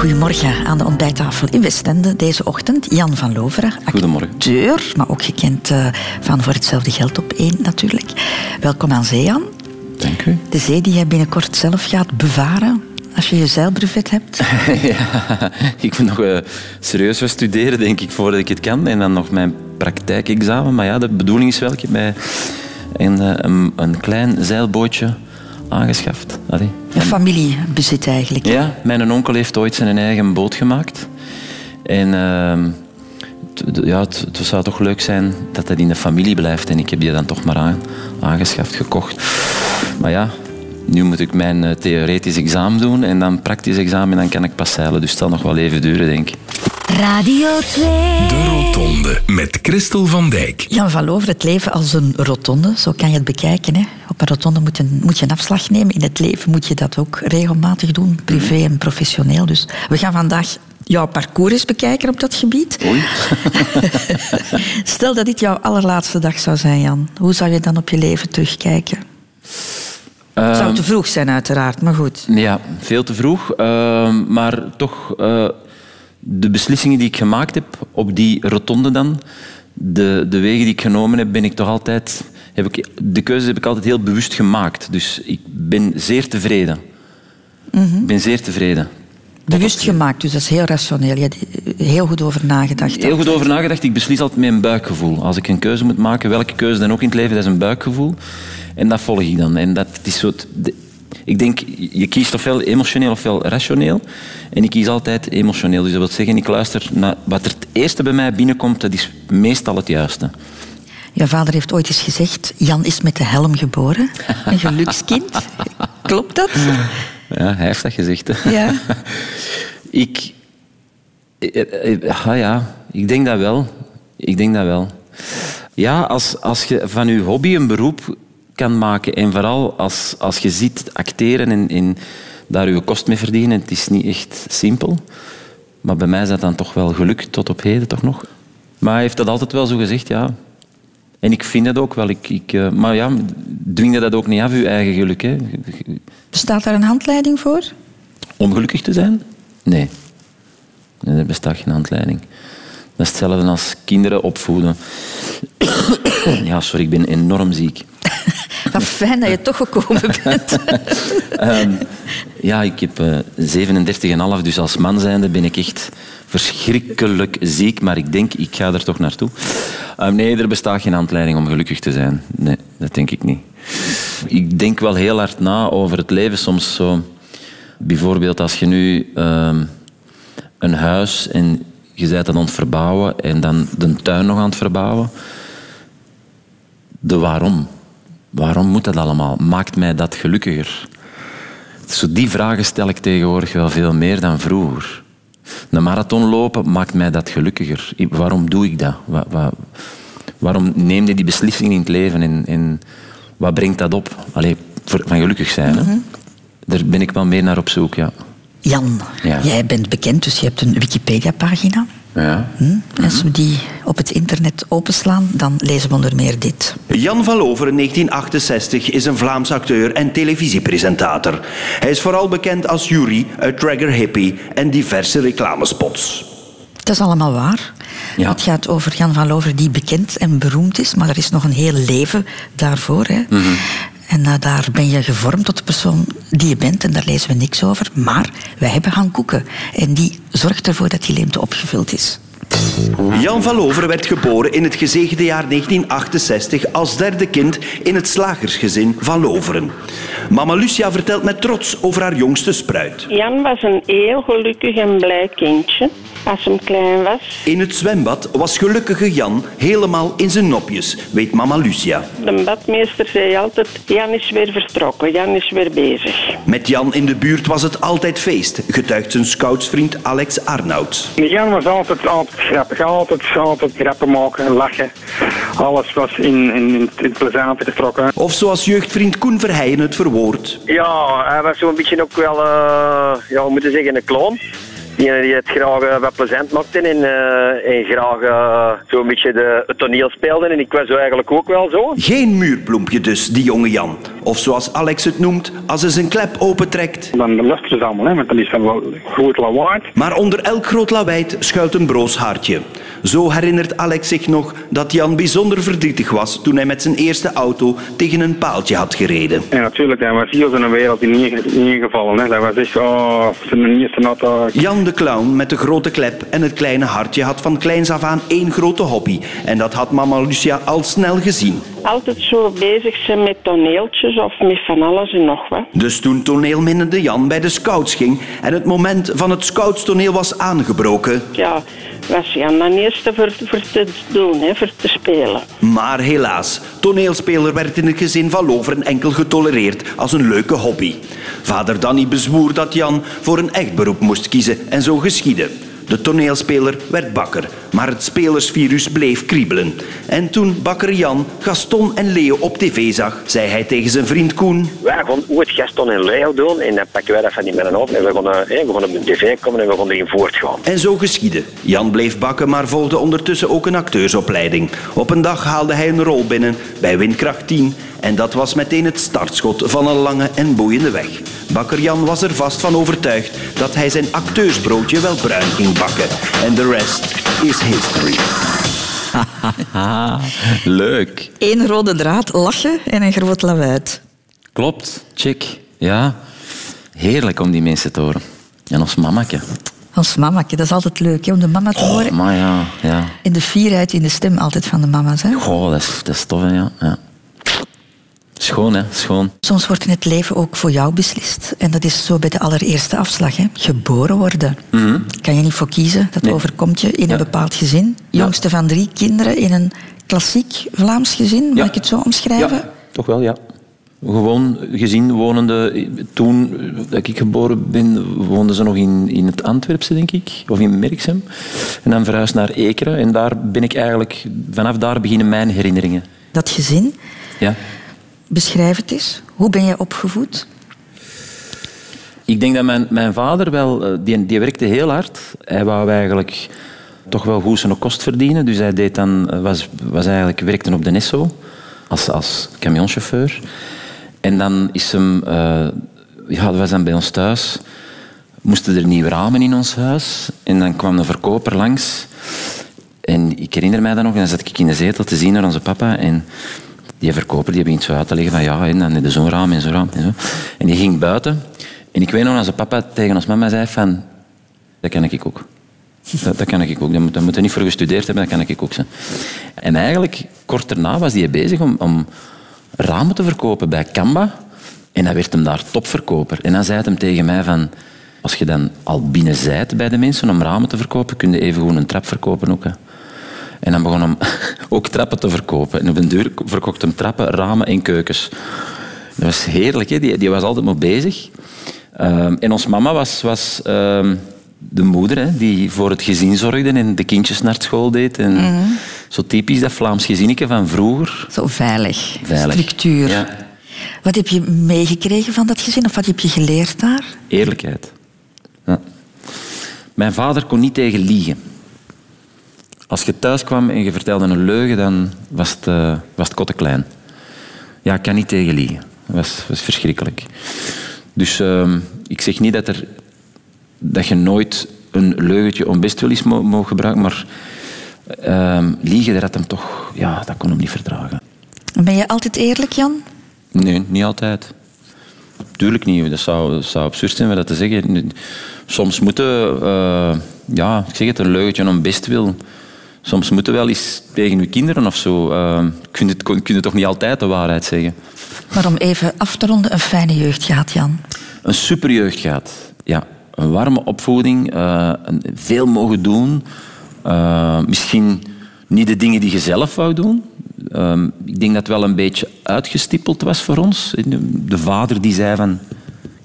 Goedemorgen aan de ontbijttafel in Westende deze ochtend. Jan van Loveren, Goedemorgen. acteur, maar ook gekend uh, van Voor Hetzelfde Geld op één natuurlijk. Welkom aan zee, Jan. Dank u. De zee die je binnenkort zelf gaat bevaren als je je zeilbrevet hebt. ja, ik moet nog uh, serieus wat studeren, denk ik, voordat ik het kan. En dan nog mijn praktijkexamen. Maar ja, de bedoeling is wel, ik heb mij een, een, een klein zeilbootje aangeschaft. Allee. Een familiebezit eigenlijk. Ja, mijn onkel heeft ooit zijn eigen boot gemaakt. En uh, ja, het, het, zou toch leuk zijn dat dat in de familie blijft. En ik heb die dan toch maar aan, aangeschaft, gekocht. Maar ja, nu moet ik mijn uh, theoretisch examen doen en dan praktisch examen en dan kan ik pas zeilen. Dus het zal nog wel even duren, denk ik. Radio 2. De Rotonde met Christel van Dijk. Jan van Lover, het leven als een rotonde, zo kan je het bekijken. Hè? Op een rotonde moet, een, moet je een afslag nemen. In het leven moet je dat ook regelmatig doen, privé en professioneel. Dus we gaan vandaag jouw parcours eens bekijken op dat gebied. Oei. Stel dat dit jouw allerlaatste dag zou zijn, Jan. Hoe zou je dan op je leven terugkijken? Het zou te vroeg zijn, uiteraard, maar goed. Ja, veel te vroeg. Uh, maar toch, uh, de beslissingen die ik gemaakt heb op die rotonde dan, de, de wegen die ik genomen heb, ben ik toch altijd... Heb ik, de keuzes heb ik altijd heel bewust gemaakt. Dus ik ben zeer tevreden. Mm -hmm. Ik ben zeer tevreden. Bewust gemaakt, dus dat is heel rationeel. Je hebt heel goed over nagedacht. Heel goed over nagedacht. Ik beslis altijd met een buikgevoel. Als ik een keuze moet maken, welke keuze dan ook in het leven, dat is een buikgevoel. En dat volg ik dan. En dat is zo... Ik denk, je kiest ofwel emotioneel ofwel rationeel. En ik kies altijd emotioneel. Dus dat wil zeggen, ik luister naar wat er het eerste bij mij binnenkomt, dat is meestal het juiste. Je vader heeft ooit eens gezegd, Jan is met de helm geboren. Een gelukskind. Klopt dat? Ja, hij heeft dat gezegd. Hè. Ja. ik... Ah ja, ik denk dat wel. Ik denk dat wel. Ja, als, als je van je hobby een beroep kan maken en vooral als, als je ziet acteren en, en daar je kost mee verdienen, het is niet echt simpel. Maar bij mij is dat dan toch wel gelukt tot op heden, toch nog. Maar hij heeft dat altijd wel zo gezegd, ja. En ik vind dat ook wel. Ik, ik, uh, maar ja, dwing je dat ook niet af, je eigen geluk. Hè. Bestaat daar een handleiding voor? Om gelukkig te zijn? Nee. nee er bestaat geen handleiding. Dat is hetzelfde als kinderen opvoeden. ja, sorry, ik ben enorm ziek. Wat fijn dat je toch gekomen bent. um, ja, ik heb uh, 37,5, dus als man zijnde ben ik echt verschrikkelijk ziek. Maar ik denk, ik ga er toch naartoe. Um, nee, er bestaat geen handleiding om gelukkig te zijn. Nee, dat denk ik niet. Ik denk wel heel hard na over het leven soms zo. Bijvoorbeeld als je nu um, een huis en je bent dan aan het verbouwen en dan de tuin nog aan het verbouwen. De waarom. Waarom moet dat allemaal? Maakt mij dat gelukkiger? Zo die vragen stel ik tegenwoordig wel veel meer dan vroeger. Een marathon lopen maakt mij dat gelukkiger. Waarom doe ik dat? Wa wa waarom neem je die beslissing in het leven en, en wat brengt dat op? Allee, voor, van gelukkig zijn. Mm -hmm. Daar ben ik wel meer naar op zoek, ja. Jan, ja. jij bent bekend, dus je hebt een Wikipedia-pagina. Ja. Hm? Als we die op het internet openslaan, dan lezen we onder meer dit. Jan van Loveren, 1968, is een Vlaams acteur en televisiepresentator. Hij is vooral bekend als jury uit Trigger Hippie en diverse reclamespots. Dat is allemaal waar. Ja. Het gaat over Jan van Loveren die bekend en beroemd is, maar er is nog een heel leven daarvoor. Hè. Mm -hmm. En uh, daar ben je gevormd tot de persoon die je bent en daar lezen we niks over. Maar wij hebben Han Koeken en die zorgt ervoor dat die leemte opgevuld is. Jan van Loveren werd geboren in het gezegende jaar 1968 als derde kind in het slagersgezin van Loveren. Mama Lucia vertelt met trots over haar jongste spruit. Jan was een heel gelukkig en blij kindje als hem klein was. In het zwembad was gelukkige Jan helemaal in zijn nopjes, weet mama Lucia. De badmeester zei altijd, Jan is weer vertrokken, Jan is weer bezig. Met Jan in de buurt was het altijd feest, getuigt zijn scoutsvriend Alex Arnoud. Jan was altijd, altijd grappig, altijd, altijd grappen maken en lachen. Alles was in, in, in het plezante getrokken. Of zoals jeugdvriend Koen Verheijen het verwoordt. Ja, hij was zo'n beetje ook wel, uh, ja, we moeten zeggen, een kloon. Die, die het graag uh, wat plezant maakte en, uh, en graag uh, zo'n beetje de, het toneel speelde. En ik was zo eigenlijk ook wel zo. Geen muurbloempje dus, die jonge Jan. Of zoals Alex het noemt, als hij zijn klep opentrekt. Dan luisteren ze allemaal, hè, want dan is dat wel goed lawaai. Maar onder elk groot lawaai schuilt een broos hartje. Zo herinnert Alex zich nog dat Jan bijzonder verdrietig was toen hij met zijn eerste auto tegen een paaltje had gereden. En natuurlijk, dat was hier zo'n wereld in ingevallen. Hè. Dat was echt, oh, zijn eerste auto. Jan de clown met de grote klep en het kleine hartje had van kleins af aan één grote hobby. En dat had mama Lucia al snel gezien. Altijd zo bezig zijn met toneeltjes of met van alles en nog wat. Dus toen toneelminnende Jan bij de scouts ging en het moment van het scoutstoneel was aangebroken, Ja, was Jan dan eerste voor, voor te doen, hè, voor te spelen. Maar helaas, toneelspeler werd in het gezin van Loveren enkel getolereerd als een leuke hobby. Vader Danny bezwoer dat Jan voor een echt beroep moest kiezen en zo geschiedde. De toneelspeler werd bakker, maar het spelersvirus bleef kriebelen. En toen bakker Jan Gaston en Leo op tv zag, zei hij tegen zijn vriend Koen... Wij gaan ooit Gaston en Leo doen en dan pakken wij dat van die mannen op en we gaan, eh, we gaan op de tv komen en we gaan erin voortgaan. En zo geschiedde. Jan bleef bakken, maar volgde ondertussen ook een acteursopleiding. Op een dag haalde hij een rol binnen bij Windkracht 10 en dat was meteen het startschot van een lange en boeiende weg. Bakker Jan was er vast van overtuigd dat hij zijn acteursbroodje wel bruin ging bakken. En de rest is history. Leuk. Eén rode draad, lachen en een groot lawaai. Klopt. Check. Ja. Heerlijk om die mensen te horen. En ons mamake. Als mamake, dat is altijd leuk hè, om de mama te horen. Maar ja, ja. En de fierheid in de stem altijd van de mama's. Hè? Goh, dat is, dat is tof, hè, ja. ja. Schoon, hè. Schoon. Soms wordt in het leven ook voor jou beslist. En dat is zo bij de allereerste afslag. Hè? Geboren worden. Kan je niet voor kiezen. Dat. Nee. overkomt je in Ja. een bepaald gezin. Jongste van drie kinderen in een klassiek Vlaams gezin. Mag Ja. ik het zo omschrijven? Ja, toch wel, ja. Gewoon gezien wonende... Toen dat ik geboren ben, woonden ze nog in, in het Antwerpse, denk ik. Of in Merksem. En dan verhuisd naar Ekeren. En daar ben ik eigenlijk... Vanaf daar beginnen mijn herinneringen. Dat gezin, Ja. Beschrijf het eens. Hoe ben je opgevoed? Ik denk dat mijn, mijn vader wel... eh, Die, die werkte heel hard. Hij wou eigenlijk toch wel goed zijn kost verdienen. Dus hij deed dan, eh, was, was eigenlijk, werkte op de Nesso als, als camionchauffeur. En dan is hem... eh, ja, was dan bij ons thuis. Moesten er nieuwe ramen in ons huis. En dan kwam de verkoper langs. En ik herinner mij dat nog. En dan zat ik in de zetel te zien naar onze papa. En die verkoper die begint zo uit te leggen van ja, en je zo'n raam en raam. En, zo. en die ging buiten. En ik weet nog dat onze papa tegen ons mama zei van... Dat kan ik ook. Dat, dat kan ik ook. Dat moet, dat je niet voor gestudeerd hebben, dat kan ik ook. Zo. En eigenlijk, kort daarna was hij bezig om, om ramen te verkopen bij Kamba. En dan werd hem daar topverkoper. En dan zei hij hem tegen mij van... Als je dan al binnen zijt bij de mensen om ramen te verkopen, kun je even gewoon een trap verkopen ook. Hè. En dan begon hem ook trappen te verkopen. En op een duur verkocht hem trappen, ramen en keukens. Dat was heerlijk, hè? Die, die was altijd maar bezig. Ehm, en ons mama was, was ehm, de moeder hè, die voor het gezin zorgde en de kindjes naar school deed. En Zo typisch dat Vlaams gezinnetje van vroeger. Zo veilig. Veilig. Structuur. Ja. Wat heb je meegekregen van dat gezin? Of wat heb je geleerd daar? Eerlijkheid. Ja. Mijn vader kon niet tegen liegen. Als je thuis kwam en je vertelde een leugen, dan was het, eh, was het kotte klein. Ja, ik kan niet tegen liegen. Dat was, was verschrikkelijk. Dus ehm, ik zeg niet dat, er, dat je nooit een leugentje onbest is mo- mogen gebruiken, maar ehm, liegen, dat had hem toch... Ja, dat kon hem niet verdragen. Ben je altijd eerlijk, Jan? Nee, niet altijd. Tuurlijk niet. Dat zou, dat zou absurd zijn om dat te zeggen. Soms moeten, eh, ja, ik zeg het, een leugentje om best wil. Soms moeten wel eens tegen uw kinderen of zo. eh kun, je, het- kun je toch niet altijd de waarheid zeggen. Maar om even af te ronden, een fijne jeugd gehad, Jan. Een superjeugd gehad. Ja, een warme opvoeding, eh, veel mogen doen. Eh, misschien niet de dingen die je zelf wou doen. Ehm, ik denk dat het wel een beetje uitgestippeld was voor ons. De vader die zei van,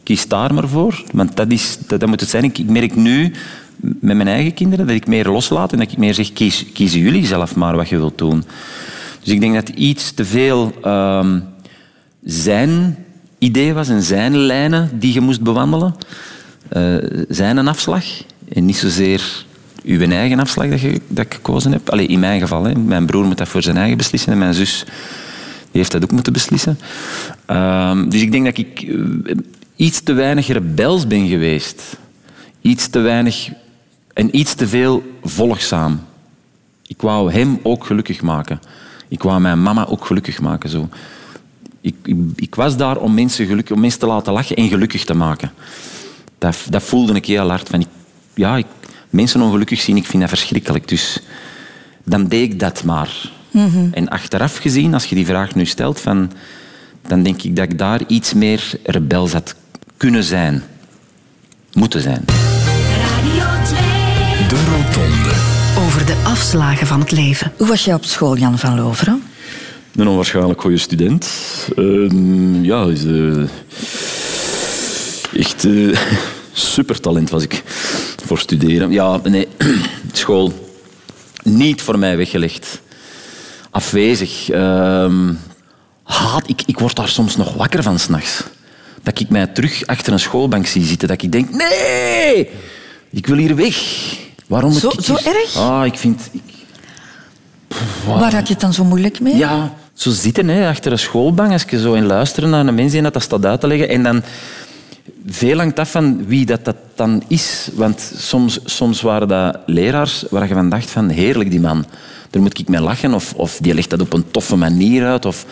kies daar maar voor. Want dat, is, dat, dat moet het zijn. Ik, ik merk nu met mijn eigen kinderen dat ik meer loslaat en dat ik meer zeg, kies, kiezen jullie zelf maar wat je wilt doen. Dus ik denk dat iets te veel ehm, zijn idee was en zijn lijnen die je moest bewandelen. Eh, zijn een afslag en niet zozeer uw eigen afslag dat, je, dat ik gekozen heb. Allee, in mijn geval. Hè. Mijn broer moet dat voor zijn eigen beslissen en mijn zus heeft dat ook moeten beslissen. Ehm, dus ik denk dat ik eh, iets te weinig rebels ben geweest. Iets te weinig en iets te veel volgzaam. Ik wou hem ook gelukkig maken. Ik wou mijn mama ook gelukkig maken. Zo. Ik, ik, ik was daar om mensen, gelukkig, om mensen te laten lachen en gelukkig te maken. Dat, dat voelde ik heel hard. Van ik, ja, ik, mensen ongelukkig zien, ik vind dat verschrikkelijk. Dus dan deed ik dat maar. En achteraf gezien, als je die vraag nu stelt, van, dan denk ik dat ik daar iets meer rebels had kunnen zijn. Moeten zijn. De Rotonde. Over de afslagen van het leven. Hoe was jij op school, Jan van Loveren? Een onwaarschijnlijk goede student. Ehm, ja, is, eh, echt eh supertalent was ik voor studeren. Ja, nee, school niet voor mij weggelegd. Afwezig. Ehm, haat, ik, ik word daar soms nog wakker van s'nachts. Dat ik mij terug achter een schoolbank zie zitten. Dat ik denk, nee, ik wil hier weg. Waarom Zo- ik zo erg? Ah, ik vind... Ik, Waar had je het dan zo moeilijk mee? ja, zo zitten hè, achter een schoolbank, als je zo in luisteren naar een mens die dat, dat staat uit te leggen. En dan veel hangt af van wie dat, dat dan is. Want soms, soms waren dat leraars waar je van dacht van heerlijk die man. Daar moet ik mee lachen of, of die legt dat op een toffe manier uit. Of,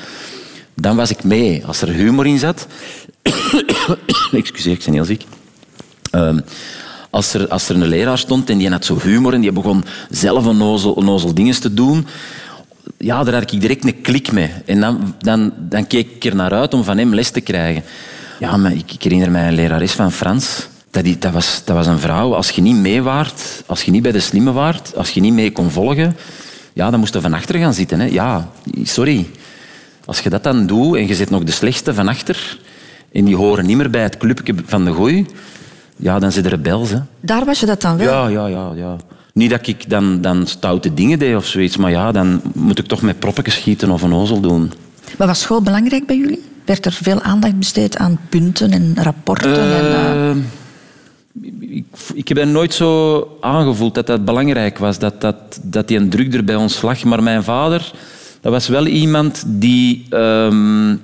dan was ik mee. Als er humor in zat... Excuseer, ik ben heel ziek. Ehm, als, er, als er een leraar stond en die had zo humor en die begon zelf een nozel, nozel dingen te doen, ja, daar had ik direct een klik mee. En dan, dan, dan keek ik er naar uit om van hem les te krijgen. Ja, maar ik, herinner mij een lerares van Frans. Dat, die, dat, was, dat was een vrouw. Als je niet mee waart, als je niet bij de slimme waart, als je niet mee kon volgen, ja, dan moest je van achter gaan zitten. Hè. Ja, sorry. Als je dat dan doet en je zit nog de slechtste van achter en die horen niet meer bij het clubje van de gooi, ja, dan zit er rebels. Hè. Daar was je dat dan wel? Ja, ja, ja, ja. Niet dat ik dan, dan stoute dingen deed of zoiets, maar ja, dan moet ik toch met proppetjes schieten of een ozel doen. Maar was school belangrijk bij jullie? Werd er veel aandacht besteed aan punten en rapporten? en, eh, Eh, ik, ik heb dat nooit zo aangevoeld dat dat belangrijk was, dat, dat, dat die een druk er bij ons lag. Maar mijn vader, dat was wel iemand die... ehm,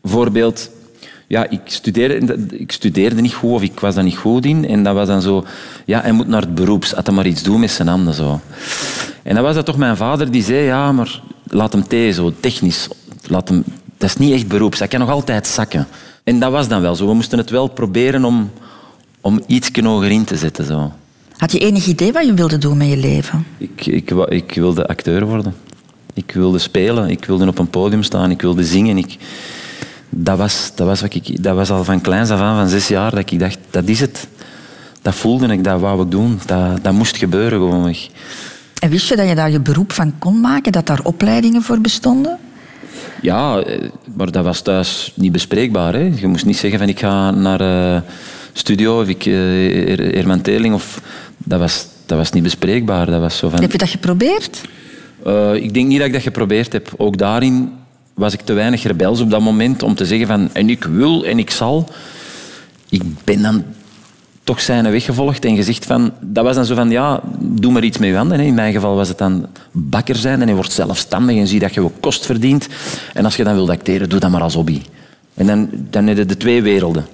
bijvoorbeeld... Ja, ik studeerde, ik studeerde niet goed of ik was daar niet goed in. En dat was dan zo... Ja, hij moet naar het beroeps. Had hij maar iets doen met zijn handen. Zo. En dan was dat toch mijn vader die zei... Ja, maar laat hem thee, zo technisch. Laat hem, dat is niet echt beroeps. Hij kan nog altijd zakken. En dat was dan wel zo. We moesten het wel proberen om, om iets hoger in te zetten. Zo. Had je enig idee wat je wilde doen met je leven? Ik, ik, ik wilde acteur worden. Ik wilde spelen. Ik wilde op een podium staan. Ik wilde zingen. Ik, dat, was, dat, was wat ik, dat was al van kleins af aan, van zes jaar, dat ik dacht, dat is het. Dat voelde ik, dat wou ik doen. Dat, dat moest gebeuren gewoon. En wist je dat je daar je beroep van kon maken? Dat daar opleidingen voor bestonden? Ja, eh, maar dat was thuis niet bespreekbaar. Hè. Je moest niet zeggen van ik ga naar eh, studio of ik uh, Herman Teling. Of, dat, was, dat was niet bespreekbaar. Dat was zo van, Heb je dat geprobeerd? Eh, ik denk niet dat ik dat geprobeerd heb. Ook daarin was ik te weinig rebels op dat moment om te zeggen van en ik wil en ik zal. Ik ben dan toch zijn weg gevolgd en gezegd van... Dat was dan zo van, ja, doe maar iets met je. In mijn geval was het dan bakker zijn en je wordt zelfstandig en zie dat je ook kost verdient. En als je dan wilt acteren, doe dat maar als hobby. En dan, dan heb de twee werelden.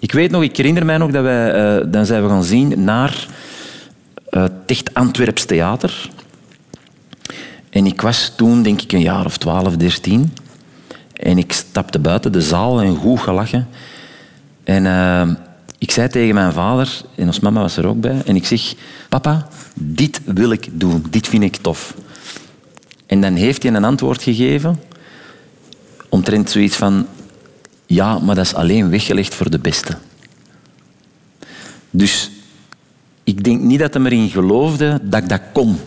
Ik weet nog, ik herinner mij nog dat wij... eh, dan zijn we gaan zien naar eh, het Antwerps Theater. En ik was toen, denk ik, een jaar of twaalf, dertien. En ik stapte buiten de zaal en goed gelachen. En eh, ik zei tegen mijn vader, en ons mama was er ook bij, en ik zeg, papa, dit wil ik doen, dit vind ik tof. En dan heeft hij een antwoord gegeven, omtrent zoiets van, ja, maar dat is alleen weggelegd voor de beste. Dus ik denk niet dat hij erin geloofde dat ik dat kon.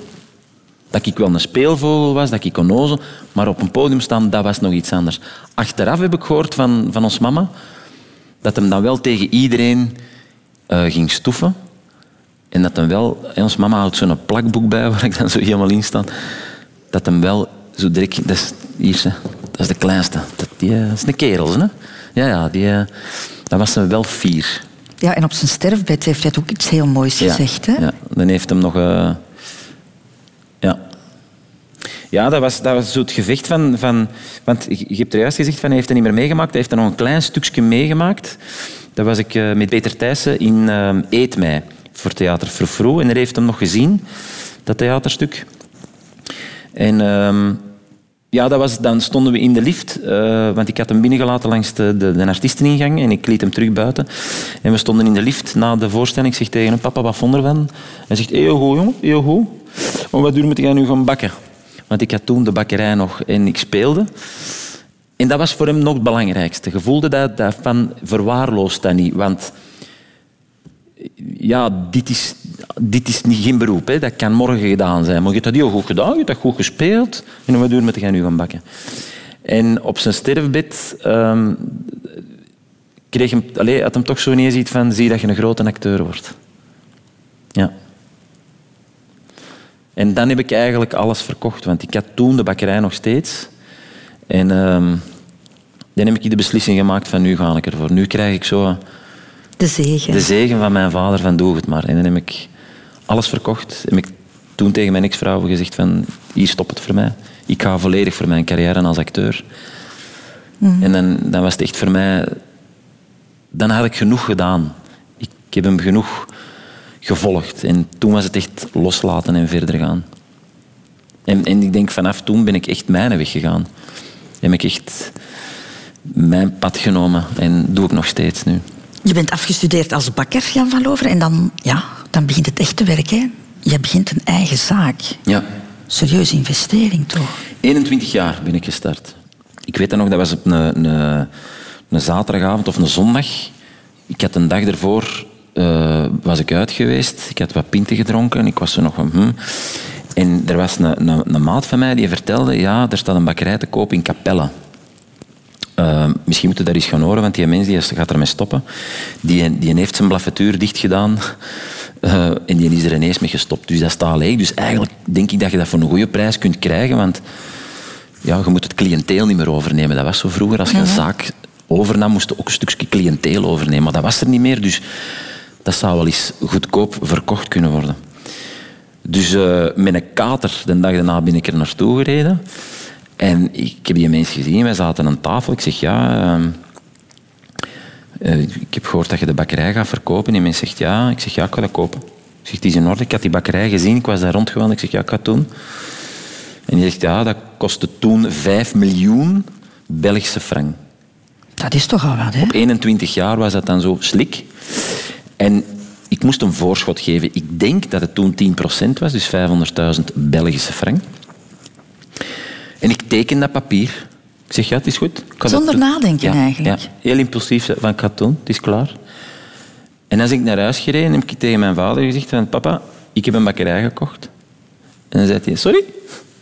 Dat ik wel een speelvogel was, dat ik onnozel, maar op een podium staan, dat was nog iets anders. Achteraf heb ik gehoord van, van ons mama dat hem dan wel tegen iedereen eh, ging stoeven. En dat hem wel... en ons mama houdt zo'n plakboek bij waar ik dan zo helemaal in sta. Dat hem wel zo direct... Dat is, hier, dat is de kleinste. Dat, die, eh, dat is een kerel, hè? Ja, ja, die... eh, dat was hem wel fier. Ja, en op zijn sterfbed heeft hij ook iets heel moois gezegd. Hè? Ja, dan heeft hem nog... ja. Dat was, zo het gevecht van... van want je hebt er juist gezegd, van, hij heeft het niet meer meegemaakt. Hij heeft er nog een klein stukje meegemaakt. Dat was ik eh, met Peter Thijssen in uh, Eet mij voor Theater Frofro. En hij heeft hem nog gezien, dat theaterstuk. En ehm, ja, dat was, dan stonden we in de lift, eh, want ik had hem binnengelaten langs de, de, de artiesteningang en ik liet hem terug buiten. En we stonden in de lift na de voorstelling. Ik zeg tegen hem, papa, wat vond ervan? Hij zegt, heel goed, jongen, heel goed. Wat duur moet jij nu gaan bakken? Want ik had toen de bakkerij nog en ik speelde. En dat was voor hem nog het belangrijkste. Je voelde dat, dat van, verwaarloosd dat niet. Want ja, dit is, dit is niet, geen beroep. Hè. Dat kan morgen gedaan zijn. Maar je hebt dat goed gedaan, je hebt dat goed gespeeld. En wat doen met gaan nu gaan bakken? En op zijn sterfbed ehm, kreeg hem, allez, had hem toch zo ineens van zie dat je een grote acteur wordt. Ja. En dan heb ik eigenlijk alles verkocht. Want ik had toen de bakkerij nog steeds. En um, dan heb ik de beslissing gemaakt van nu ga ik ervoor. Nu krijg ik zo... De zegen. De zegen van mijn vader van doe het maar. En dan heb ik alles verkocht. Heb ik toen tegen mijn ex-vrouw gezegd van hier stopt het voor mij. Ik ga volledig voor mijn carrière als acteur. Mm. En dan, dan was het echt voor mij... Dan had ik genoeg gedaan. Ik, ik heb hem genoeg gevolgd. En toen was het echt loslaten en verder gaan. En, en ik denk vanaf toen ben ik echt mijn weg gegaan. Heb ik echt mijn pad genomen en doe ik nog steeds nu. Je bent afgestudeerd als bakker, Jan van Loveren, en dan, ja, dan begint het echte werk. Hè? Je begint een eigen zaak. Ja. Serieuze investering, toch? 21 jaar ben ik gestart. Ik weet dat nog, dat was op een, een, een zaterdagavond of een zondag. Ik had een dag ervoor uh, was ik uit geweest. Ik had wat pinten gedronken. Ik was zo nog van... Hm. En er was een, een, een, maat van mij die vertelde... Ja, er staat een bakkerij te koop in Capelle. Uh, misschien moeten we daar eens gaan horen, want die mens die gaat ermee stoppen. Die, die heeft zijn blaffetuur dicht gedaan. Uh, en die is er ineens mee gestopt. Dus dat staat leeg. Dus eigenlijk denk ik dat je dat voor een goede prijs kunt krijgen. Want ja, je moet het cliënteel niet meer overnemen. Dat was zo vroeger. Als je een zaak overnam, moest je ook een stukje cliënteel overnemen. Maar dat was er niet meer. Dus dat zou wel eens goedkoop verkocht kunnen worden. Dus uh, met een kater, de dag daarna ben ik er naartoe gereden. En ik heb die mensen gezien, wij zaten aan tafel. Ik zeg, ja... Uh, ik heb gehoord dat je de bakkerij gaat verkopen. En die mens zegt, ja. Ik zeg, ja, ik ga dat kopen. Ik zeg, die is in orde. Ik had die bakkerij gezien, ik was daar rondgewandeld. Ik zeg, ja, ik ga het doen. En die zegt, ja, dat kostte toen 5 miljoen Belgische frank. Dat is toch al wat, hè? Op 21 jaar was dat dan zo slik. En ik moest een voorschot geven. Ik denk dat het toen 10% was, dus 500.000 Belgische frank. En ik teken dat papier. Ik zeg, ja, het is goed. Zonder nadenken eigenlijk. Ja, heel impulsief van, ik ga het doen, het is klaar. En als ik naar huis gereden, heb ik tegen mijn vader gezegd van, papa, ik heb een bakkerij gekocht. En dan zei hij, sorry,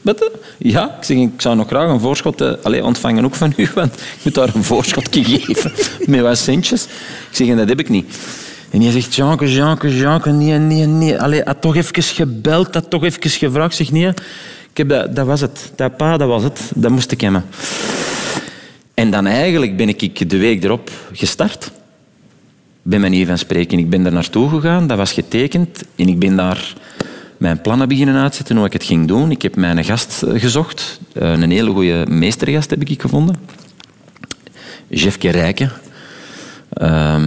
wat? Ja, ik zeg, ik zou nog graag een voorschot uh, allez, ontvangen ook van u, want ik moet daar een voorschot geven met wat centjes. Ik zeg, en dat heb ik niet. En hij zegt, Jeanke, Jeanke, Jeanke, nee, nee, nee. Allee, had toch even gebeld, had toch even gevraagd. Zeg, nee, ik heb dat, dat was het. Dat pa, dat was het. Dat moest ik hebben. En dan eigenlijk ben ik de week erop gestart. Bij manier van spreken. Ik ben daar naartoe gegaan, dat was getekend. En ik ben daar mijn plannen beginnen uitzetten, hoe ik het ging doen. Ik heb mijn gast gezocht. Eh, een hele goede meestergast heb ik gevonden. Jefke Rijken. Uh,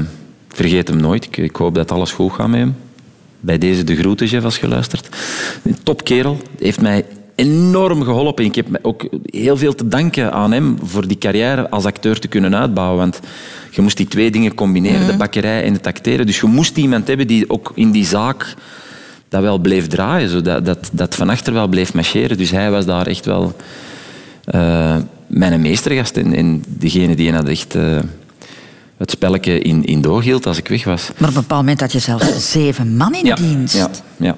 vergeet hem nooit. Ik, ik, hoop dat alles goed gaat met hem. Bij deze de groeten, Jeff, als geluisterd. Een topkerel. Heeft mij enorm geholpen. Ik heb ook heel veel te danken aan hem voor die carrière als acteur te kunnen uitbouwen. Want je moest die twee dingen combineren, mm. de bakkerij en het acteren. Dus je moest iemand hebben die ook in die zaak dat wel bleef draaien. Zodat dat, dat van achter wel bleef marcheren. Dus hij was daar echt wel uh, mijn meestergast. En, en degene die had echt... Uh, het spelletje in, in doog hield als ik weg was. Maar op een bepaald moment had je zelfs zeven man in ja, dienst. Ja, ja.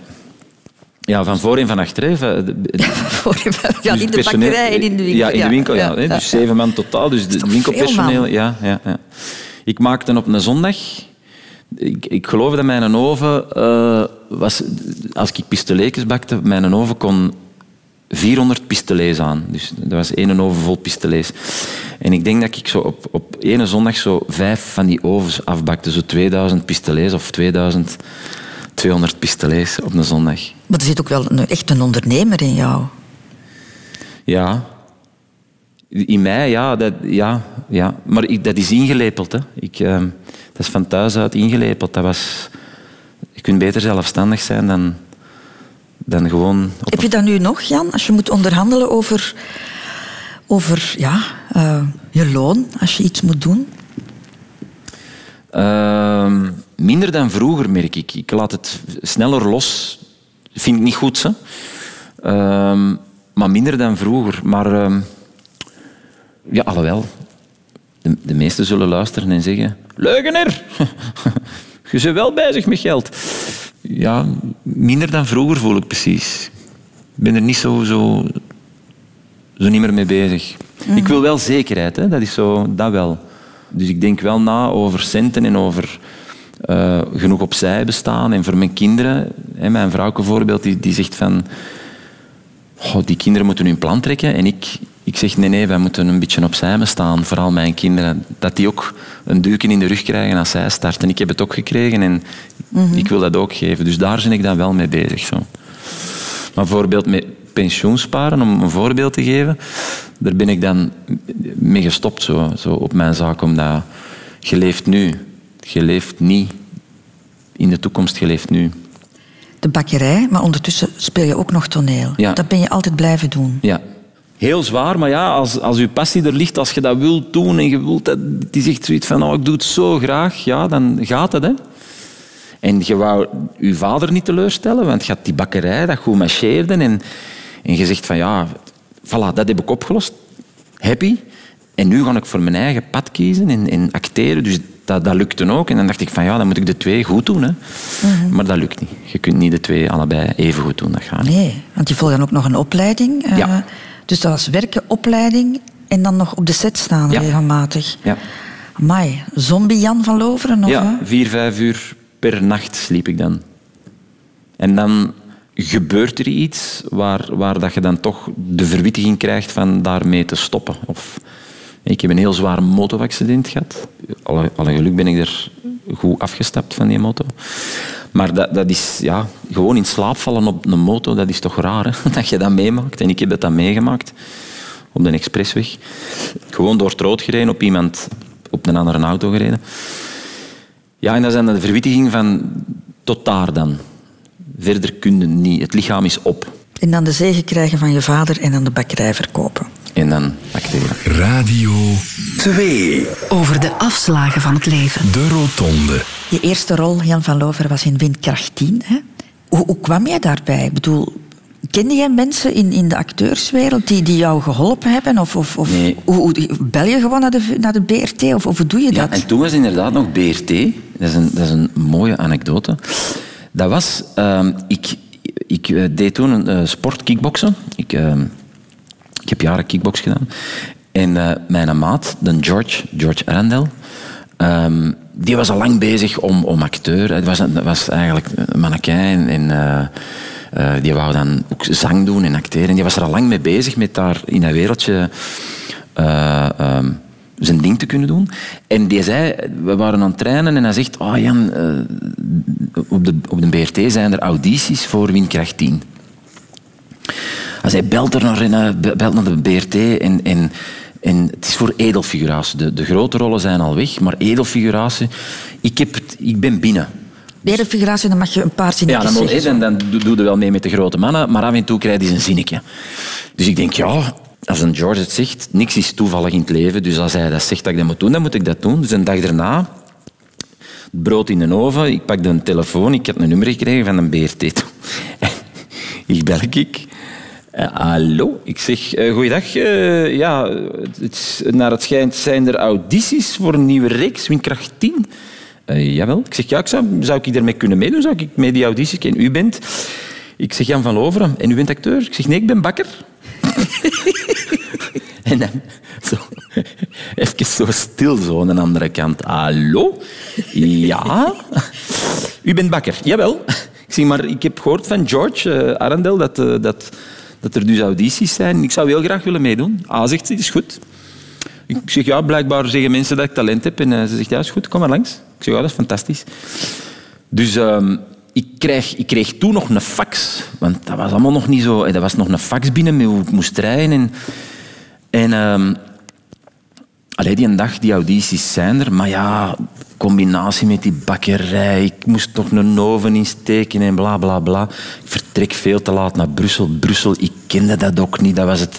Ja, van voor en van achter. ja, in de bakkerij en in de winkel. Ja, in de winkel, ja. ja. Dus zeven man totaal. Dus de winkelpersoneel. Ja, ja, ja. Ik maakte op een zondag... Ik, ik geloof dat mijn oven... Uh, was, als ik pistoletjes bakte, mijn oven kon 400 pistolets aan. Dus dat was één oven vol pistolets. En ik denk dat ik zo op, op ene zondag zo vijf van die ovens afbakte. Zo 2000 pistolets of 2200 pistolets op een zondag. Maar er zit ook wel een, echt een ondernemer in jou. Ja. In mij, ja. Dat, ja, ja. Maar ik, dat is ingelepeld. Hè. Ik, eh, dat is van thuis uit ingelepeld. Dat was... Je kunt beter zelfstandig zijn dan, dan gewoon... Op Heb je dat nu nog, Jan? Als je moet onderhandelen over, over ja, eh, je loon, als je iets moet doen? Ehm, minder dan vroeger, merk ik. Ik laat het sneller los. Vind ik niet goed, hè. Ehm, maar minder dan vroeger. Maar ehm, ja, alhoewel. De, de meesten zullen luisteren en zeggen... Leugener! Je bent wel bezig met geld. Ja, minder dan vroeger voel ik precies. Ik ben er niet zo, zo, zo niet meer mee bezig. Ik wil wel zekerheid, hè. dat is zo, dat wel. Dus ik denk wel na over centen en over eh, genoeg opzij bestaan. En voor mijn kinderen, hè, mijn vrouw bijvoorbeeld, die, die zegt van... "Goh, die kinderen moeten hun plan trekken. En ik, ik zeg, nee, nee, wij moeten een beetje opzij staan. Vooral mijn kinderen. Dat die ook een duiken in de rug krijgen als zij starten. Ik heb het ook gekregen en ik wil dat ook geven. Dus daar ben ik dan wel mee bezig. Zo. Maar bijvoorbeeld met pensioensparen, om een voorbeeld te geven, daar ben ik dan mee gestopt zo, zo op mijn zaak. Omdat je leeft nu. Je leeft niet in de toekomst, je leeft nu. De bakkerij, maar ondertussen speel je ook nog toneel. Ja. Dat ben je altijd blijven doen. Ja. Heel zwaar, maar ja, als, als je passie er ligt, als je dat wilt doen en je wilt dat, die zegt zoiets van, oh, ik doe het zo graag, ja, dan gaat het, hè. En je wou je vader niet teleurstellen, want je had die bakkerij dat goed marcheerde en, en je zegt van, ja, voilà, dat heb ik opgelost, happy. En nu ga ik voor mijn eigen pad kiezen en, en acteren, dus dat, dat lukte ook. En dan dacht ik van, ja, dan moet ik de twee goed doen, hè. Maar dat lukt niet. Je kunt niet de twee allebei even goed doen, dat gaat niet. Nee, want je volgt dan ook nog een opleiding. eh, Ja. Dus dat was werken, opleiding en dan nog op de set staan Ja. regelmatig. Ja. Zombie Jan van Loveren? Of, Ja, vier, vijf uur per nacht sliep ik dan. En dan gebeurt er iets waar, waar dat je dan toch de verwittiging krijgt van daarmee te stoppen. Of, ik heb een heel zwaar motoaccident gehad. Alle, alle geluk ben ik er goed afgestapt van die moto. Maar dat, dat is ja, gewoon in slaap vallen op een moto, dat is toch raar hè? dat je dat meemaakt. En ik heb dat dan meegemaakt op de expressweg. Gewoon door het rood gereden, op iemand op een andere auto gereden. Ja, en dat dan de verwittiging van tot daar dan. Verder kun je niet. Het lichaam is op. En dan de zegen krijgen van je vader en dan de bakkerij verkopen. En dan acteren. Radio 2. Over de afslagen van het leven. De Rotonde. Je eerste rol, Jan van Loveren, was in Windkracht 10. Hè? Hoe, hoe kwam jij daarbij? Ik bedoel, kende jij mensen in, in de acteurswereld die, die jou geholpen hebben? Of, of, of Nee. hoe, hoe- bel je gewoon naar de, naar de BRT? Of, of hoe doe je Ja, dat? en toen was inderdaad nog BRT. Dat is een, dat is een mooie anekdote. Dat was... ehm, ik ik eh, deed toen een eh, sport, kickboksen. Ik, ehm, ik heb jaren kickbox gedaan. En eh, mijn maat, de George, George Arundel... ehm, die was al lang bezig om, om acteur. Het was, was eigenlijk mannequin en... eh, eh, die wou dan ook zang doen en acteren. En die was er al lang mee bezig met daar in dat wereldje eh, ehm, zijn ding te kunnen doen. En die zei, we waren aan het trainen en hij zegt, oh Jan, op, de, op de BRT zijn er audities voor Windkracht 10. Hij zei, belt er naar, in, be- belt naar de BRT en, en, en het is voor edelfiguratie. De, de grote rollen zijn al weg, maar edelfiguratie, ik, heb het, ik ben binnen. Berenfiguratie, dan mag je een paar Ja, zinnetjes dan, moet, zeggen. dan, dan doe je wel mee met de grote mannen, maar af en toe krijg je een zinnetje. Dus ik denk, ja, als een George het zegt, niks is toevallig in het leven. Dus als hij dat zegt dat ik dat moet doen, dan moet ik dat doen. Dus een dag daarna, brood in de oven, ik pak de telefoon, ik heb een nummer gekregen van een BRT. ik bel ik. Eh, hallo, ik zeg, eh goeiedag. eh, ja, het naar het schijnt zijn er audities voor een nieuwe reeks, Windkracht 10. Eh, jawel. Ik zeg, ja, ik zou, zou ik daarmee kunnen meedoen? Zou ik mee die audities? En u bent... Ik zeg, Jan van Loveren. En u bent acteur? Ik zeg, nee, ik ben bakker. en dan zo, even zo stil, zo aan de andere kant. Hallo? Ja? U bent bakker? Jawel. Ik zeg, maar ik heb gehoord van George Arundel dat, dat, dat er dus audities zijn. Ik zou heel graag willen meedoen. Ah, zegt ze, is goed. Ik zeg, ja, blijkbaar zeggen mensen dat ik talent heb. En eh, ze zegt, ja, is goed, kom maar langs. Ik zeg, ja, dat is fantastisch. Dus ehm, ik, kreeg, ik kreeg toen nog een fax. Want dat was allemaal nog niet zo... Er was nog een fax binnen met hoe ik moest rijden. En, en ehm, allee, die dag, die audities zijn er. Maar ja, combinatie met die bakkerij. Ik moest nog een oven insteken en bla bla bla. Ik vertrek veel te laat naar Brussel. Brussel, ik kende dat ook niet. Dat was, het,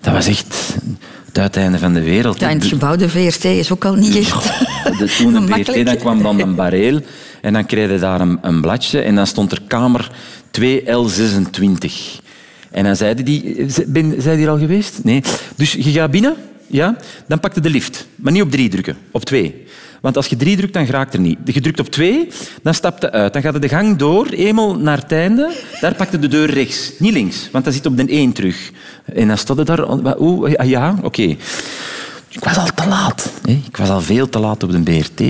dat was echt het uiteinde van de wereld. Ja, en het gebouw de VRT is ook al niet echt de, Toen de. VRT, dan kwam dan een bareel. En dan kreeg je daar een, een bladje. En dan stond er kamer 2L26. En dan zeiden die... Ben, zijn die hier al geweest? Nee. Dus je gaat binnen, ja, dan pakte de lift. Maar niet op drie drukken, op twee. Want als je drie drukt, dan raakt er niet. Je drukt op twee, dan stapt je uit. Dan gaat de gang door, eenmaal naar het einde. Daar pakte de deur rechts, niet links. Want dan zit op de één terug. En dan stond daar... Oeh, ja, oké. Ik was al te laat. Hè. Ik was al veel te laat op de BRT.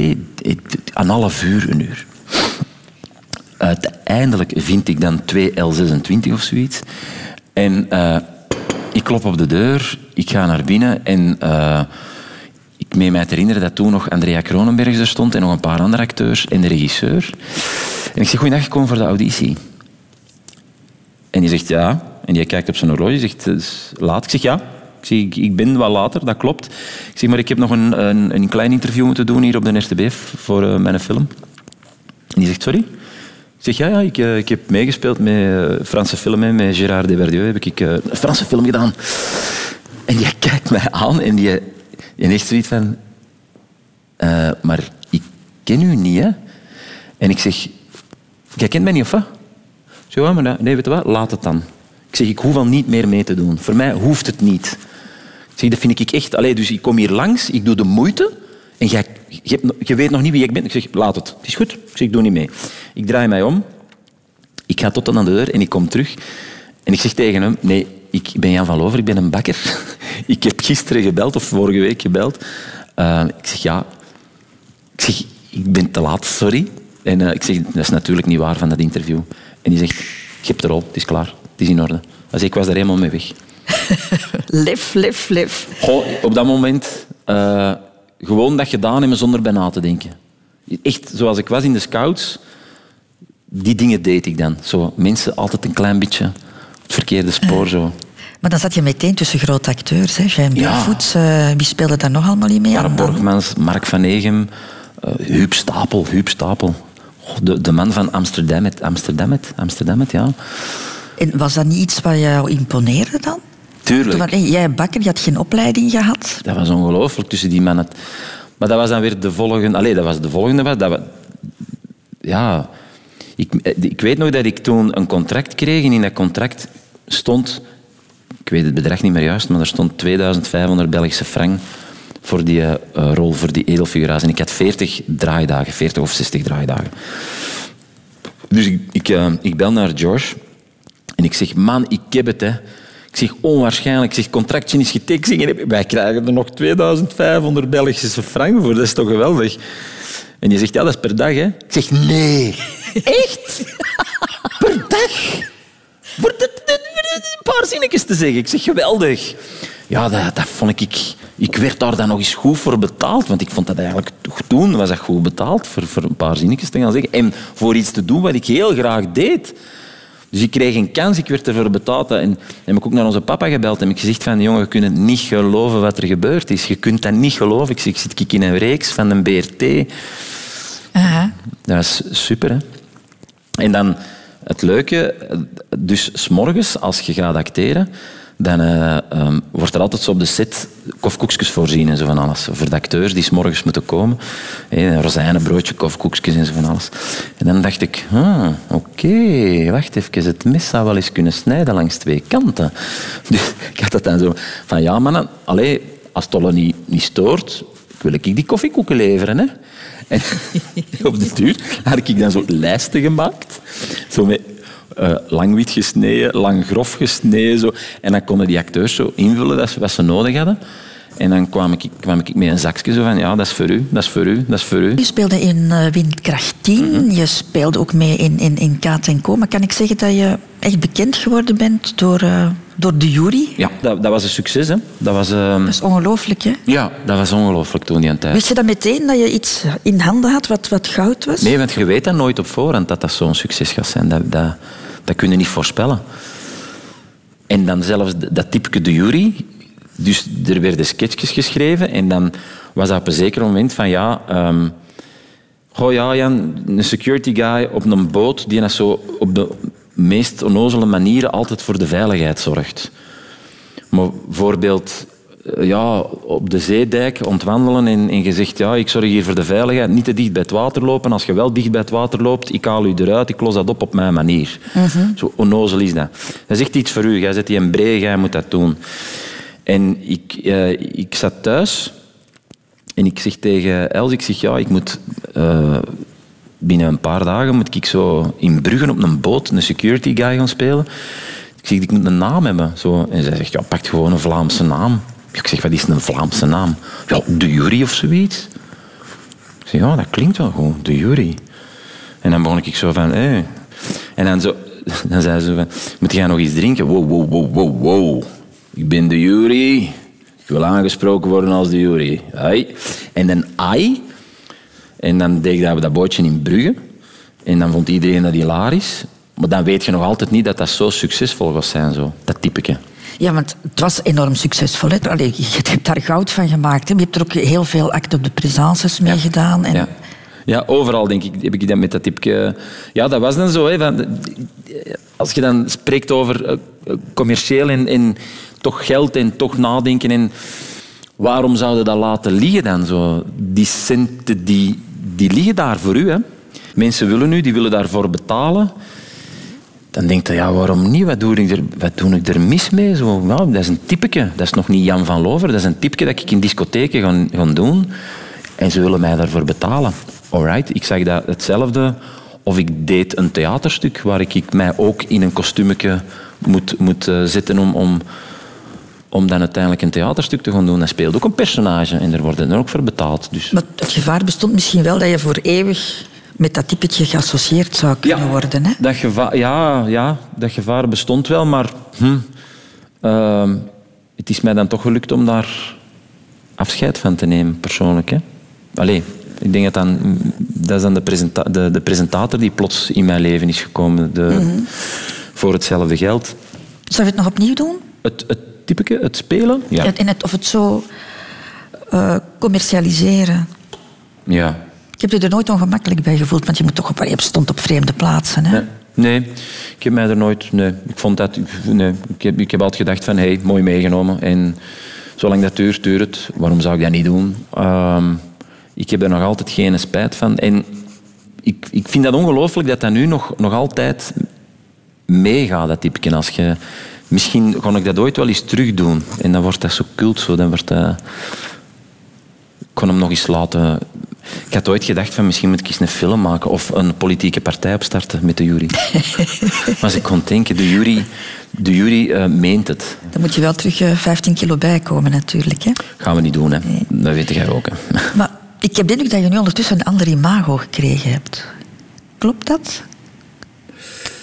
Een half uur, een uur. Uiteindelijk vind ik dan 2L26 of zoiets. En uh, ik klop op de deur, ik ga naar binnen en uh, ik meen mij te herinneren dat toen nog Andrea Kronenberg er stond en nog een paar andere acteurs en de regisseur. En ik zeg, goeiedag, ik kom voor de auditie. En die zegt ja. En die kijkt op zijn horloge zegt, is laat. Ik zeg ja. Ik, zeg, ik, ben wat later, dat klopt. Ik zeg, maar ik heb nog een, een, klein interview moeten doen hier op de RTB voor uh, mijn film. En die zegt, sorry? Ik zeg, ja, ja ik, uh, ik heb meegespeeld met Franse filmen, met Gérard Depardieu heb ik een Franse film gedaan. En die kijkt mij aan en die, die heeft zoiets van... maar ik ken u niet, hè? En ik zeg, jij kent mij niet, of wat? Zo, maar nee, weet je wat, laat het dan. Ik zeg, ik hoef al niet meer mee te doen. Voor mij hoeft het niet. Ik zeg, dat vind ik echt... Allee, dus ik kom hier langs, ik doe de moeite... En jij, je, je, weet nog niet wie ik ben. Ik zeg, laat het. Het is goed. Ik zeg, ik doe niet mee. Ik draai mij om. Ik ga tot aan de deur en ik kom terug. En ik zeg tegen hem, nee, ik ben Jan van Lover, ik ben een bakker. ik heb gisteren gebeld, of vorige week gebeld. Uh, ik zeg, ja... Ik zeg, ik ben te laat, sorry. En uh, ik zeg, dat is natuurlijk niet waar van dat interview. En die zegt, je hebt de rol, het is klaar. Het is in orde. Dus ik was er helemaal mee weg. lef, lef, lef. Goh, op dat moment... Uh, gewoon dat gedaan hebben zonder bij na te denken. Echt, zoals ik was in de scouts, die dingen deed ik dan. Zo, mensen altijd een klein beetje het verkeerde spoor. Zo. Maar dan zat je meteen tussen grote acteurs. Hè? Jean ja. uh, wie speelde daar nog allemaal niet mee? Bart Borgmans, Mark van Egem, uh, Huub Stapel. Huub Stapel. De, de man van Amsterdam, Amsterdam, Amsterdam, ja. En was dat niet iets wat jou imponeerde dan? Tuurlijk. Toen, jij bakker, je had geen opleiding gehad. Dat was ongelooflijk tussen die mannen. Maar dat was dan weer de volgende... Allee, dat was de volgende... Dat was, ja... Ik, ik weet nog dat ik toen een contract kreeg en in dat contract stond... Ik weet het bedrag niet meer juist, maar er stond 2500 Belgische frank voor die uh, rol, voor die edelfiguratie. En ik had 40 draaidagen, 40 of 60 draaidagen. Dus ik, ik, ik bel naar George en ik zeg, man, ik heb het, hè. Ik zeg, onwaarschijnlijk. Ik zeg, contractje is getekend. Wij krijgen er nog 2500 Belgische frank voor. Dat is toch geweldig? En je zegt, ja, dat is per dag, hè? Ik zeg, nee. Echt? per dag? Voor een paar zinnetjes te zeggen. Ik zeg, geweldig. Ja, dat, dat vond ik... Ik werd daar dan nog eens goed voor betaald. Want ik vond dat eigenlijk... Toen was dat goed betaald voor, voor een paar zinnetjes te gaan zeggen. En voor iets te doen wat ik heel graag deed. Dus ik kreeg een kans, ik werd ervoor betaald. En heb ik ook naar onze papa gebeld en heb ik gezegd van, jongen, je kunt niet geloven wat er gebeurd is. Je kunt dat niet geloven. Ik, zeg, ik zit in een reeks van een BRT. Dat was super, hè. En dan het leuke, dus s'morgens, als je gaat acteren, dan uh, um, wordt er altijd zo op de set kofkoekjes voorzien en zo van alles. Voor de acteurs die s'morgens moeten komen. Een rozijnenbroodje, kofkoekjes en zo van alles. En dan dacht ik, ah, oké, wacht even, het mes zou wel eens kunnen snijden langs twee kanten. Dus ik had dat dan zo van, ja mannen, allee, als het niet, niet stoort, wil ik die koffiekoeken leveren. Hè? En op de duur had ik dan zo lijsten gemaakt. Zo met uh, lang wit gesneden, lang grof gesneden. Zo. En dan konden die acteurs zo invullen dat ze, wat ze nodig hadden. En dan kwam ik, kwam ik met een zakje zo van, ja, dat is voor u, dat is voor u, dat is voor u. Je speelde in uh, Windkracht 10, mm -hmm. je speelde ook mee in, in, in Kaat en Co. Maar kan ik zeggen dat je echt bekend geworden bent door uh, door de jury. Ja, dat, dat was een succes. Hè. Dat was, ehm, Dat is ongelooflijk, hè? ja, dat was ongelooflijk toen die tijd. Wist je dat meteen, dat je iets in handen had wat, wat goud was? Nee, want je weet dat nooit op voorhand dat dat zo'n succes gaat zijn. Dat, dat, dat kun je niet voorspellen. En dan zelfs dat typeke de jury. Dus er werden sketchjes geschreven en dan was dat op een zeker moment van ja... ehm goh ja, Jan, een security guy op een boot die dat zo op de meest onnozele manieren altijd voor de veiligheid zorgt. Maar bijvoorbeeld eh, ja, op de zeedijk ontwandelen en, en je zegt ja, ik zorg hier voor de veiligheid, niet te dicht bij het water lopen. Als je wel dicht bij het water loopt, ik haal u eruit, ik los dat op op mijn manier. Zo onnozel is dat. Dat is echt iets voor u. Jij zet die een bree, jij moet dat doen. En ik, eh, ik zat thuis en ik zeg tegen Els, ik zeg ja, ik moet... eh, binnen een paar dagen moet ik zo in Brugge op een boot een security guy gaan spelen. Ik zeg, ik moet een naam hebben. Zo. En zij zegt, ja, pak gewoon een Vlaamse naam. Ik zeg, wat is een Vlaamse naam? Ja, de Jury of zoiets. Ik zeg, ja, dat klinkt wel goed, de Jury. En dan begon ik zo van, hé. En dan, zo, dan zei ze van, moet jij nog iets drinken? Wow, wow, wow, wow, wow. Ik ben de Jury. Ik wil aangesproken worden als de Jury. En dan ai. En dan deed ik dat bootje in Brugge. En dan vond iedereen dat hilarisch. Maar dan weet je nog altijd niet dat dat zo succesvol was zijn, zo. dat typeke. Ja, want het was enorm succesvol. Hè? Allee, je hebt daar goud van gemaakt. Hè? Je hebt er ook heel veel acte op de présences mee gedaan. En Ja. ja, overal denk ik, heb ik dat met dat typje. Ja, dat was dan zo. Hè, van, als je dan spreekt over eh, commercieel en, en toch geld en toch nadenken en waarom zouden dat laten liggen dan zo? Die centen die, die liggen daar voor u. Hè. Mensen willen u, die willen daarvoor betalen. Dan denk je, ja, waarom niet? Wat doe ik er, wat doe ik er mis mee? Zo, nou, dat is een typeke. Dat is nog niet Jan van Lover. Dat is een typeke dat ik in discotheken ga, doen. En ze willen mij daarvoor betalen. Alright, ik zag dat hetzelfde. Of ik deed een theaterstuk waar ik mij ook in een kostuumetje moet, moet eh, zetten om, om, om dan uiteindelijk een theaterstuk te gaan doen. Dat speelt ook een personage en er wordt er ook voor betaald. Dus. Maar het gevaar bestond misschien wel dat je voor eeuwig met dat typetje geassocieerd zou kunnen worden. Hè? Dat gevaar, ja, ja, dat gevaar bestond wel, maar hm, ehm, het is mij dan toch gelukt om daar afscheid van te nemen, persoonlijk. Hè? Allee, ik denk dat dan, dat is dan de, presenta de, de presentator die plots in mijn leven is gekomen. De, Voor hetzelfde geld. Zou je het nog opnieuw doen? Het, het typeke, het spelen? Ja. En het, of het zo eh, commercialiseren? ja. Ik heb je er nooit ongemakkelijk bij gevoeld, want je moet toch op, je stond op vreemde plaatsen. Hè? Nee. Nee, ik heb mij er nooit... Nee, ik vond dat... Nee, ik, heb, ik heb altijd gedacht van, hey, mooi meegenomen. En zolang dat duurt, duurt het. Waarom zou ik dat niet doen? Ehm, ik heb er nog altijd geen spijt van. En ik, ik vind dat ongelooflijk dat dat nu nog, nog altijd meegaat, dat typje. Als je... Misschien kan ik dat ooit wel eens terug doen. En dan wordt dat zo cult. Zo. Dan wordt dat... Ik kon hem nog eens laten... Ik had ooit gedacht van misschien moet ik eens een film maken of een politieke partij opstarten met de jury. maar ik kon denken, de jury, de jury eh, meent het. Dan moet je wel terug eh, 15 kilo bijkomen natuurlijk. Hè? Gaan we niet doen, hè. Dat weet jij ook. Hè. Maar ik heb de indruk dat je nu ondertussen een ander imago gekregen hebt. Klopt dat?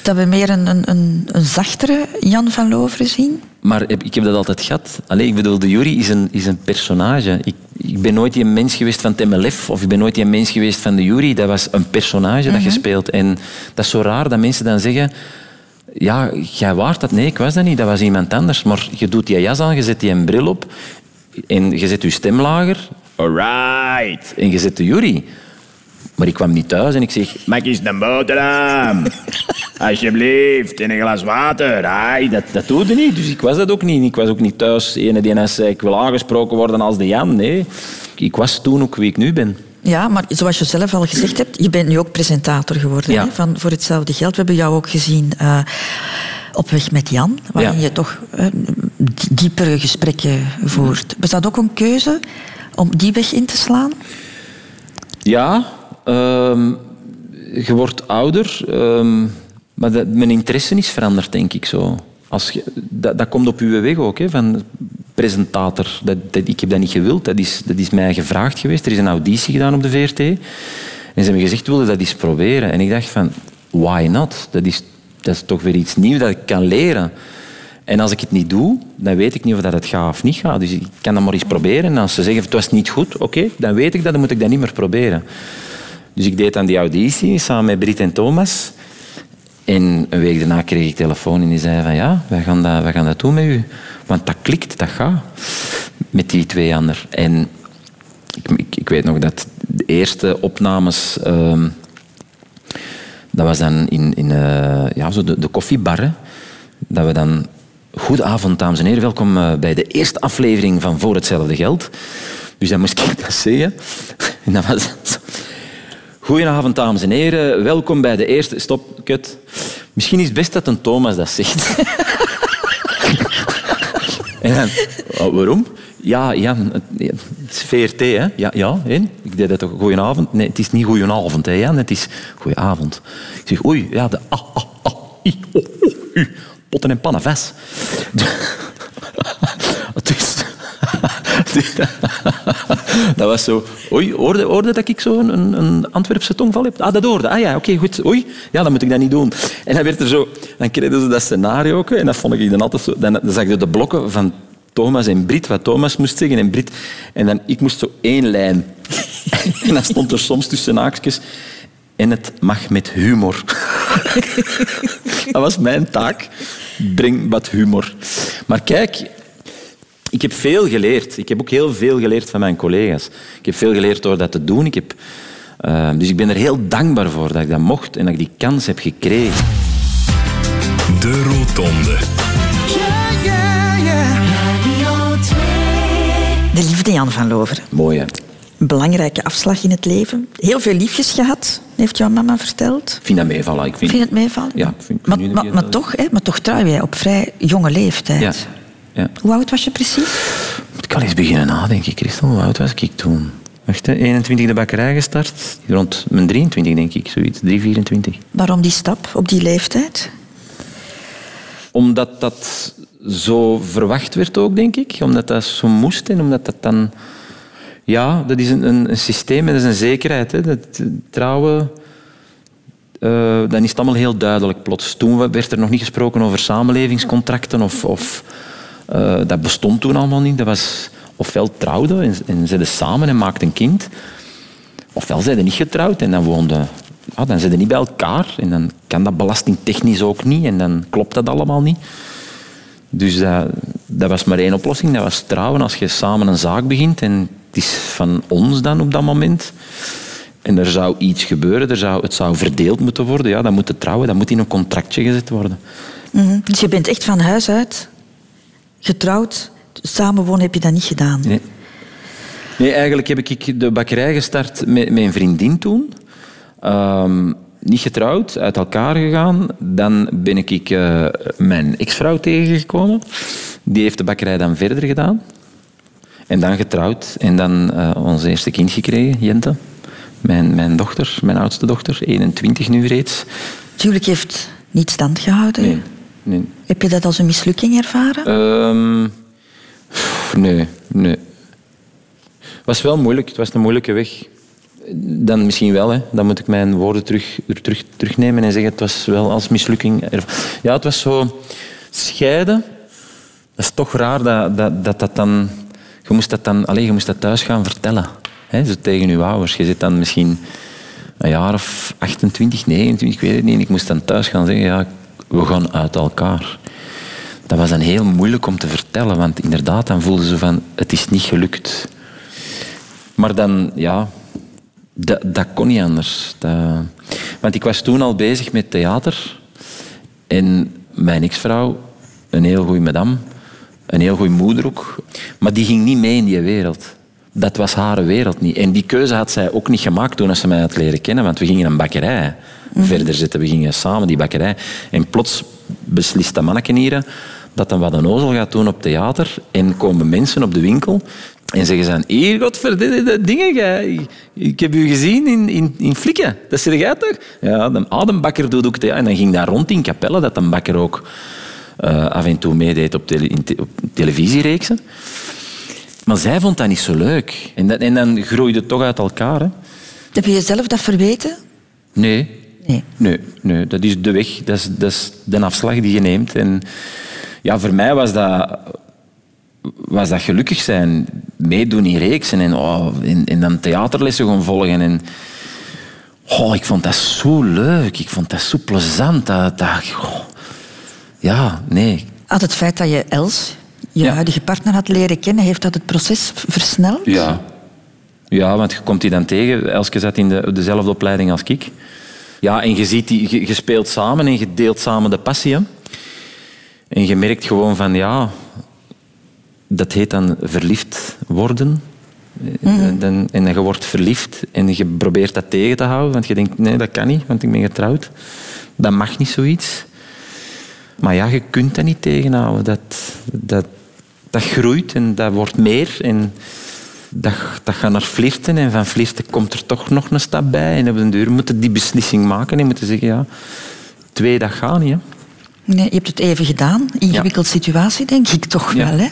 Dat we meer een, een, een, een zachtere Jan van Loveren zien? Maar heb- ik heb dat altijd gehad. Allee, ik bedoel, de jury is een, is een personage. Ik, ik ben nooit die mens geweest van het MLF of ik ben nooit die mens geweest van de jury. Dat was een personage dat je speelt. En dat is zo raar dat mensen dan zeggen... Ja, jij waart dat? Nee, ik was dat niet. Dat was iemand anders. Maar je doet die jas aan, je zet die een bril op en je zet je stem lager. Alright. En je zet de jury. Maar ik kwam niet thuis en ik zeg... Maak eens een boterham. Alsjeblieft. En een glas water. Ai, dat, dat doe je niet. Dus ik was dat ook niet. Ik was ook niet thuis. Ene die net zei, ik wil aangesproken worden als de Jan. Nee. Ik was toen ook wie ik nu ben. Ja, maar zoals je zelf al gezegd hebt, je bent nu ook presentator geworden Ja. hè, van Voor Hetzelfde Geld. We hebben jou ook gezien eh, op weg met Jan, waarin Ja. je toch eh, diepere gesprekken voert. Was dat ook een keuze om die weg in te slaan? Ja, ehm, je wordt ouder, ehm, maar mijn interesse is veranderd, denk ik zo. Als dat, komt op uw weg ook, hè, van presentator. Dat, ik heb dat niet gewild, dat is, dat is mij gevraagd geweest. Er is een auditie gedaan op de VRT. En ze hebben gezegd, wilde dat eens proberen. En ik dacht van, why not? Dat is, dat is toch weer iets nieuws dat ik kan leren. En als ik het niet doe, dan weet ik niet of dat het gaat of niet gaat. Dus ik kan dat maar eens proberen. En als ze zeggen, het was niet goed, oké, dan weet ik dat, dan moet ik dat niet meer proberen. Dus ik deed dan die auditie samen met Brit en Thomas. En een week daarna kreeg ik telefoon en die zei van ja, wij gaan dat, wij gaan dat doen met u. Want dat klikt, dat gaat. Met die twee anderen. En ik, ik, ik weet nog dat de eerste opnames... ehm, dat was dan in, in eh, ja, zo de, de koffiebar. hè. Dat we dan... Goedenavond, dames en heren. Welkom eh, bij de eerste aflevering van Voor Hetzelfde Geld. Dus dan moest ik dat zeggen. En dat was. Goedenavond, dames en heren. Welkom bij de eerste... Stop, kut. Misschien is het best dat een Thomas dat zegt. en dan... oh, waarom? Ja, Jan, het, het is VRT, hè? Ja, ja hè? ik deed dat toch. Goedenavond? Nee, het is niet goedenavond, hè, Jan. Het is goedenavond. Ik zeg, oei, ja, de... Ah, ah, ah, i, u. Potten en pannen, ves. Dus... dat was zo... Oei, hoorde, hoorde dat ik zo een, een, Antwerpse tongval heb? Ah, dat hoorde. Ah ja, oké, goed. Oei, ja, dan moet ik dat niet doen. En dan werd er zo... Dan kregen ze dat scenario ook. En dat vond ik dan altijd zo... Dan, zag je de blokken van Thomas en Brit, wat Thomas moest zeggen en Brit. En dan, ik moest zo één lijn. en dan stond er soms tussen haakjes... En het mag met humor. dat was mijn taak. Breng wat humor. Maar kijk, ik heb veel geleerd. Ik heb ook heel veel geleerd van mijn collega's. Ik heb veel geleerd door dat te doen. Ik heb, eh, dus ik ben er heel dankbaar voor dat ik dat mocht en dat ik die kans heb gekregen. De Rotonde. De liefde Jan van Loveren. Mooi, hè? Een belangrijke afslag in het leven. Heel veel liefjes gehad, heeft jouw mama verteld. Ik vind dat meevallen. Ik vind, Vind je het meevallen? Ja, ik vind- maar, maar, maar, toch, hè, maar toch trouw jij op vrij jonge leeftijd. Ja. Ja. Hoe oud was je precies? Moet ik al eens beginnen nadenken, Christel. Hoe oud was ik toen? Wacht, hè, 21 de bakkerij gestart. Rond mijn 23, denk ik. Zoiets. 3, 24. Waarom die stap op die leeftijd? Omdat dat zo verwacht werd ook, denk ik. Omdat dat zo moest en omdat dat dan... Ja, dat is een, een, een systeem en dat is een zekerheid. Hè. Dat, eh, trouwen, eh, dan is het allemaal heel duidelijk plots. Toen werd er nog niet gesproken over samenlevingscontracten of... of eh, dat bestond toen allemaal niet. Dat was ofwel trouwden en, en zeiden samen en maakten een kind. Ofwel zeiden niet getrouwd en dan woonden... Ja, dan zeiden niet bij elkaar en dan kan dat belastingtechnisch ook niet en dan klopt dat allemaal niet. Dus dat, dat was maar één oplossing, dat was trouwen als je samen een zaak begint en het is van ons dan op dat moment. En er zou iets gebeuren, er zou, het zou verdeeld moeten worden, ja, dan moet het trouwen, dat moet in een contractje gezet worden. Mhm. Dus je bent echt van huis uit getrouwd. Samenwonen heb je dat niet gedaan. Nee. Nee, eigenlijk heb ik de bakkerij gestart met mijn vriendin toen. Ehm, niet getrouwd, uit elkaar gegaan. Dan ben ik eh, mijn ex-vrouw tegengekomen. Die heeft de bakkerij dan verder gedaan. En dan getrouwd. En dan eh, ons eerste kind gekregen, Jente. Mijn, mijn dochter, mijn oudste dochter, 21 nu reeds. Tuurlijk heeft niet stand gehouden. Nee, nee. Heb je dat als een mislukking ervaren? Ehm, nee, nee. Het was wel moeilijk. Het was een moeilijke weg. Dan misschien wel. Hè. Dan moet ik mijn woorden terug, terug, terugnemen en zeggen het was wel als mislukking. Ja, het was zo scheiden. Dat is toch raar dat dat, dat, dat dan... Je moest dat dan... Allez, je moest dat thuis gaan vertellen. Hè, zo tegen je ouders. Je zit dan misschien een jaar of 28, 29, ik weet het niet. Ik moest dan thuis gaan zeggen, ja, we gaan uit elkaar. Dat was dan heel moeilijk om te vertellen, want inderdaad, dan voelden ze van, het is niet gelukt. Maar dan, ja, dat, kon niet anders. Want ik was toen al bezig met theater. En mijn ex-vrouw, een heel goede madame, een heel goede moeder ook. Maar die ging niet mee in die wereld. Dat was haar wereld niet. En die keuze had zij ook niet gemaakt toen ze mij had leren kennen. Want we gingen een bakkerij verder zetten. We gingen samen die bakkerij. En plots beslist dat manneke hier dat dan wat een ozel gaat doen op theater. En komen mensen op de winkel en zeggen ze dan... Hier, godverdomme, dingen. jij- Ik heb u gezien in, in, in Flikken. Dat zeg jij toch? Ja, de adembakker doet ook theater. En dan ging daar rond in Capelle dat een bakker ook eh, af en toe meedeed op, tele, te- op televisiereeksen. Maar zij vond dat niet zo leuk. En, dat, en dan groeide het toch uit elkaar. Hè? Heb je jezelf dat verweten? Nee. Nee. Nee, nee, dat is de weg. Dat is, dat is de afslag die je neemt. En Ja, voor mij was dat, was dat gelukkig zijn. Meedoen in reeksen en, oh, en, en dan theaterlessen gaan volgen. En, oh, ik vond dat zo leuk. Ik vond dat zo plezant. Dat, dat, oh. Ja, nee. Had het feit dat je Els, je Ja. huidige partner, had leren kennen, heeft dat het proces versneld? Ja. Ja, want je komt die dan tegen. Elske zat in de, dezelfde opleiding als ik. Ja, en je, ziet die, je, je speelt samen en je deelt samen de passie. hè. En je merkt gewoon van, ja... Dat heet dan verliefd worden. En, dan, en je wordt verliefd en je probeert dat tegen te houden. Want je denkt, nee, dat kan niet, want ik ben getrouwd. Dat mag niet zoiets. Maar ja, je kunt dat niet tegenhouden. Dat, dat, dat groeit en dat wordt meer. En dat, dat gaat naar flirten. En van flirten komt er toch nog een stap bij. En op den duur moet je die beslissing maken. En moet je zeggen, ja, twee, dat gaat niet. Hè. Nee, je hebt het even gedaan. Ingewikkelde situatie, denk ik toch Ja. wel. Hè?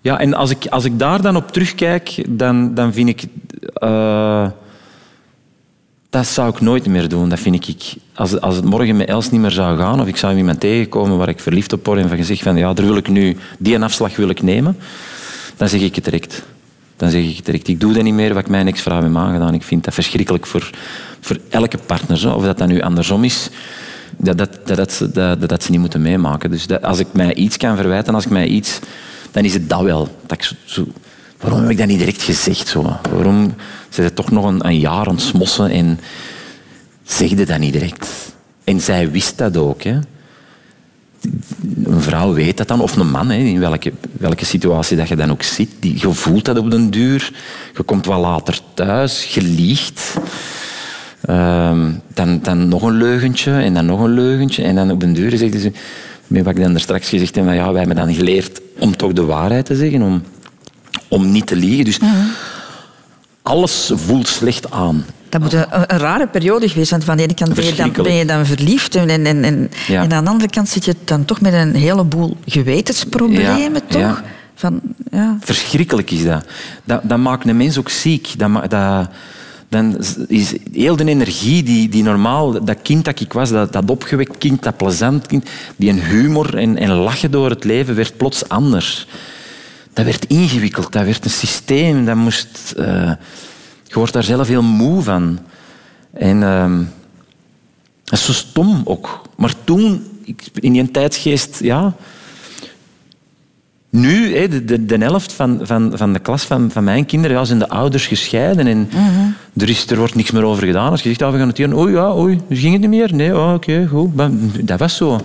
Ja, en als ik, als ik daar dan op terugkijk, dan, dan vind ik... eh, dat zou ik nooit meer doen. Dat vind ik... Als, als het morgen met Els niet meer zou gaan, of ik zou iemand tegenkomen waar ik verliefd op word en van gezegd van ja, daar wil ik nu... Die afslag wil ik nemen, dan zeg ik het direct. Dan zeg ik het direct. Ik doe dat niet meer wat ik mijn ex-vrouw heb aangedaan. Ik vind dat verschrikkelijk voor, voor elke partner. Zo. Of dat dat nu andersom is, dat, dat, dat, dat, ze- dat, ze niet moeten meemaken. Dus dat, als ik mij iets kan verwijten, als ik mij iets... Dan is het dat wel. Dat zo- waarom heb ik dat niet direct gezegd? Zo? Waarom ze toch nog een, een jaar ontsmossen en zegde dat niet direct? En zij wist dat ook. Hè. Een vrouw weet dat dan, of een man, hè, in welke, welke situatie dat je dan ook zit. Die, je voelt dat op den duur. Je komt wel later thuis, je liegt. Ehm, dan, dan nog een leugentje en dan nog een leugentje. En dan op den duur zegt ze, met wat ik dan er straks gezegd heb, van, ja, wij hebben dan geleerd om toch de waarheid te zeggen, om, om niet te liegen. Dus alles voelt slecht aan. Dat moet een, een rare periode geweest zijn. Van de ene kant ben je dan, Verschrikkelijk. ben je dan verliefd en, en, en, en, Ja. en aan de andere kant zit je dan toch met een heleboel gewetensproblemen, Ja, toch? ja. Van, ja. Verschrikkelijk is dat. Dat, dat maakt een mens ook ziek. Dat, dat, dan is heel de energie die, die normaal, dat kind dat ik was, dat, dat opgewekt kind, dat plezant kind, die een humor en, en lachen door het leven, werd plots anders. Dat werd ingewikkeld, dat werd een systeem, dat moest... eh, je wordt daar zelf heel moe van. En ehm, dat is zo stom ook. Maar toen, in die tijdsgeest, ja... Nu, hè, de, de, de helft van, van, van de klas van, van mijn kinderen ja, zijn de ouders gescheiden. En er, is, er wordt niks meer over gedaan. Als je zegt, ah, we gaan het hier... Oei, ja, oei, dus ging het niet meer? Nee, oh, oké, goed. Maar Dat was zo.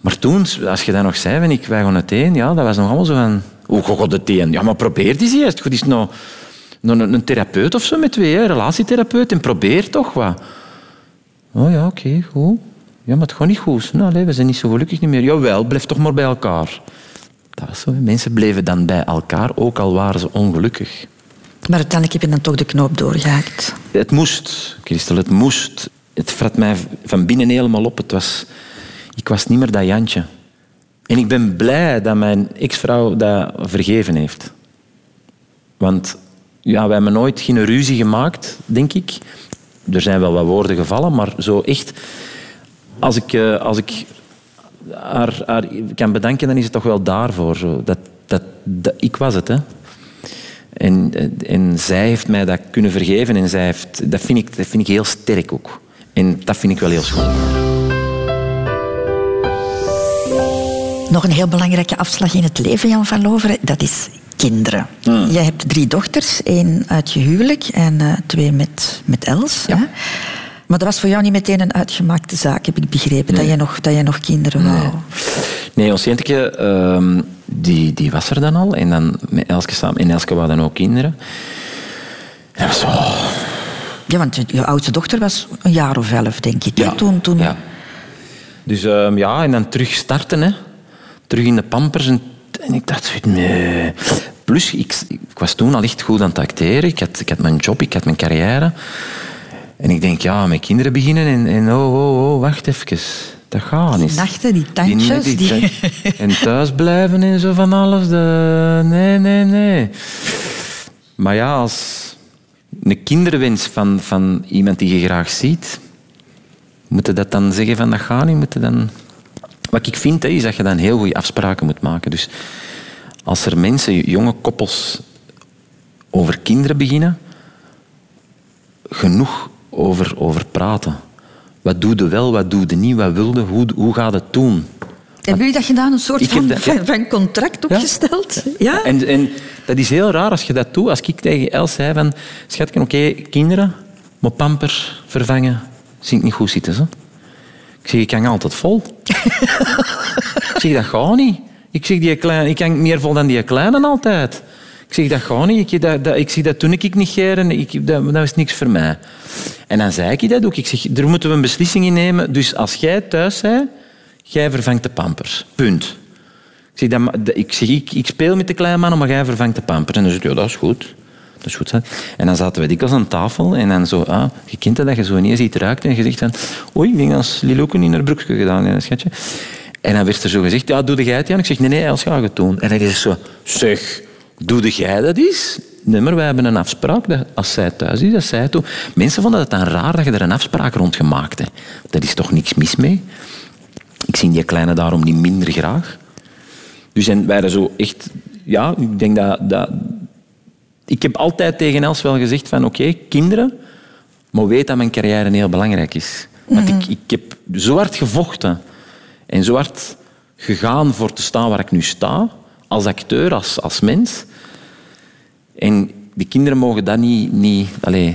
Maar toen, als je dat nog zei, van ik, wij gaan het heen, ja, dat was nog allemaal zo van... Hoe gaat het heen? Ja, maar probeer die eens eerst. Goed, is nou, nou een, een therapeut of zo met twee, hè, een relatietherapeut. En probeer toch wat. Oh ja, oké, goed. Ja, maar het gaat niet goed. Nou, nee, we zijn niet zo gelukkig niet meer. Jawel, blijf toch maar bij elkaar. Dat was zo. hè. Mensen bleven dan bij elkaar, ook al waren ze ongelukkig. Maar uiteindelijk heb je dan toch de knoop doorgehaakt. Het moest, Christel, het moest. Het vrat mij van binnen helemaal op. Het was, ik was niet meer dat Jantje. En ik ben blij dat mijn ex-vrouw dat vergeven heeft. Want ja, wij hebben nooit geen ruzie gemaakt, denk ik. Er zijn wel wat woorden gevallen, maar zo echt... Als ik, eh, als ik haar, haar kan bedanken, dan is het toch wel daarvoor. Zo. Dat, dat, dat, ik was het, hè. En, en zij heeft mij dat kunnen vergeven en zij heeft, dat, vind ik, dat vind ik heel sterk ook. En dat vind ik wel heel schoon. Nog een heel belangrijke afslag in het leven, Jan van Loveren, dat is kinderen. Hmm. Jij hebt drie dochters, één uit je huwelijk en eh, twee met, met Els. Hè? Maar dat was voor jou niet meteen een uitgemaakte zaak, heb ik begrepen, dat, jij nog, dat jij nog kinderen wou. Nee, ons Jenteke, ehm, die, die was er dan al. En dan met Elske samen. En Elske wou dan ook kinderen. En dat was zo... Ja, want je, oudste dochter was een jaar of elf, denk ik. hè, Ja, Toen, toen... ja. Dus ehm, ja, en dan terug starten. Hè. Terug in de pampers. En, en ik dacht, nee. Plus, ik, ik was toen al echt goed aan het acteren. Ik had, ik had mijn job, ik had mijn carrière. En ik denk, ja, met kinderen beginnen en, en oh, oh, oh, wacht even. Dat gaat niet. nachten, die tandjes, Die- die- die- En thuis blijven en zo van alles. De... Nee, nee, nee. Maar ja, als een kinderwens van, van iemand die je graag ziet, moet je dat dan zeggen van dat gaat niet? Moet je dan... wat ik vind, is dat je dan heel goede afspraken moet maken. Dus als er mensen, jonge koppels, over kinderen beginnen, genoeg over, over praten. Wat doe je wel, wat doe je niet, wat wilde, hoe, hoe gaat het doen? Hebben jullie dat gedaan, een soort van, dat- ja. van, van contract opgesteld? Ja? En, en dat is heel raar als je dat doet. Als ik tegen Els zei van... Schatje, oké, kinderen, maar pamper vervangen, zie ik niet goed zitten. Ze. Ik zeg, ik hang altijd vol. ik zeg, dat gaat niet. Ik zeg, die klein, ik hang meer vol dan die kleine altijd. Ik zeg, dat gaat niet. Ik, dat, dat, ik zeg, dat toen ik niet geer en ik, dat, dat is niks voor mij. En dan zei ik dat ook. Ik zeg, er moeten we een beslissing in nemen. Dus als jij thuis bent, jij vervangt de pampers. Punt. Ik zeg, dat, ik, zeg ik, ik speel met de kleine mannen, maar jij vervangt de pampers. En dan zeg dat is goed. Dat is goed. En dan zaten we dikwijls aan tafel en dan zo, ah, je kent dat, je zo ineens iets ruikt en je zegt van, oei, ik denk dat Liloke in haar broekje gedaan heeft, schatje. En dan werd er zo gezegd, ja, doe jij het, Jan? Ik zeg, nee, nee, Els gaat het doen. En dan is zo, zeg, doe jij dat eens? Nee, maar wij hebben een afspraak dat als zij thuis is, dat zij het. Mensen vonden het dan raar dat je er een afspraak rond gemaakt hebt. Daar is toch niks mis mee? Ik zie die kleine daarom niet minder graag. Dus en wij waren zo echt... Ja, ik denk dat ik heb altijd tegen Els wel gezegd van... Oké, kinderen, maar weet dat mijn carrière heel belangrijk is. Want ik, ik heb zo hard gevochten en zo hard gegaan voor te staan waar ik nu sta. Als acteur, als, als mens. En de kinderen mogen dat niet... niet allez,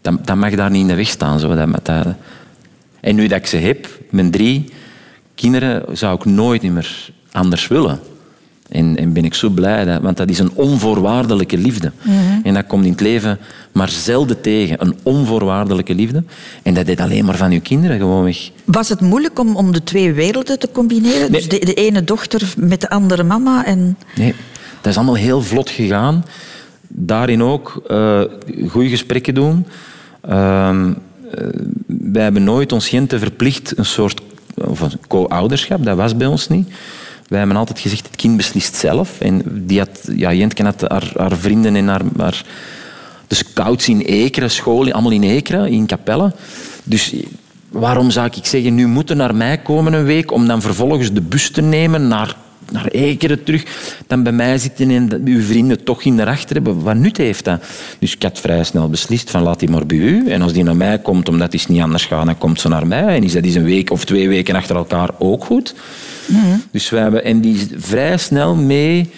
dat, dat mag daar niet in de weg staan. Zo. Dat, dat, en nu dat ik ze heb, mijn drie kinderen, zou ik nooit meer anders willen. En, en ben ik zo blij, dat, want dat is een onvoorwaardelijke liefde. En dat komt in het leven maar zelden tegen, een onvoorwaardelijke liefde. En dat is alleen maar van je kinderen gewoon weg. Was het moeilijk om, om de twee werelden te combineren? Nee. Dus de, de ene dochter met de andere mama? En... Nee, dat is allemaal heel vlot gegaan. Daarin ook eh goede gesprekken doen. Ehm, eh, wij hebben nooit ons Jente verplicht een soort een co-ouderschap. Dat was bij ons niet. Wij hebben altijd gezegd, het kind beslist zelf. En die had, ja, Jentke had haar, vrienden en haar, haar, de scouts in Ekeren, school, allemaal in Ekeren, in Capelle. Dus waarom zou ik zeggen, nu moeten naar mij komen een week om dan vervolgens de bus te nemen naar, naar Ekeren terug, dan bij mij zitten en uw vrienden toch in de achter hebben. Wat nut heeft dat? Dus ik had vrij snel beslist van laat die maar bij u. En als die naar mij komt, omdat het niet anders gaat, dan komt ze naar mij. En is dat eens een week of twee weken achter elkaar ook goed. Dus wij hebben, en die is vrij snel mee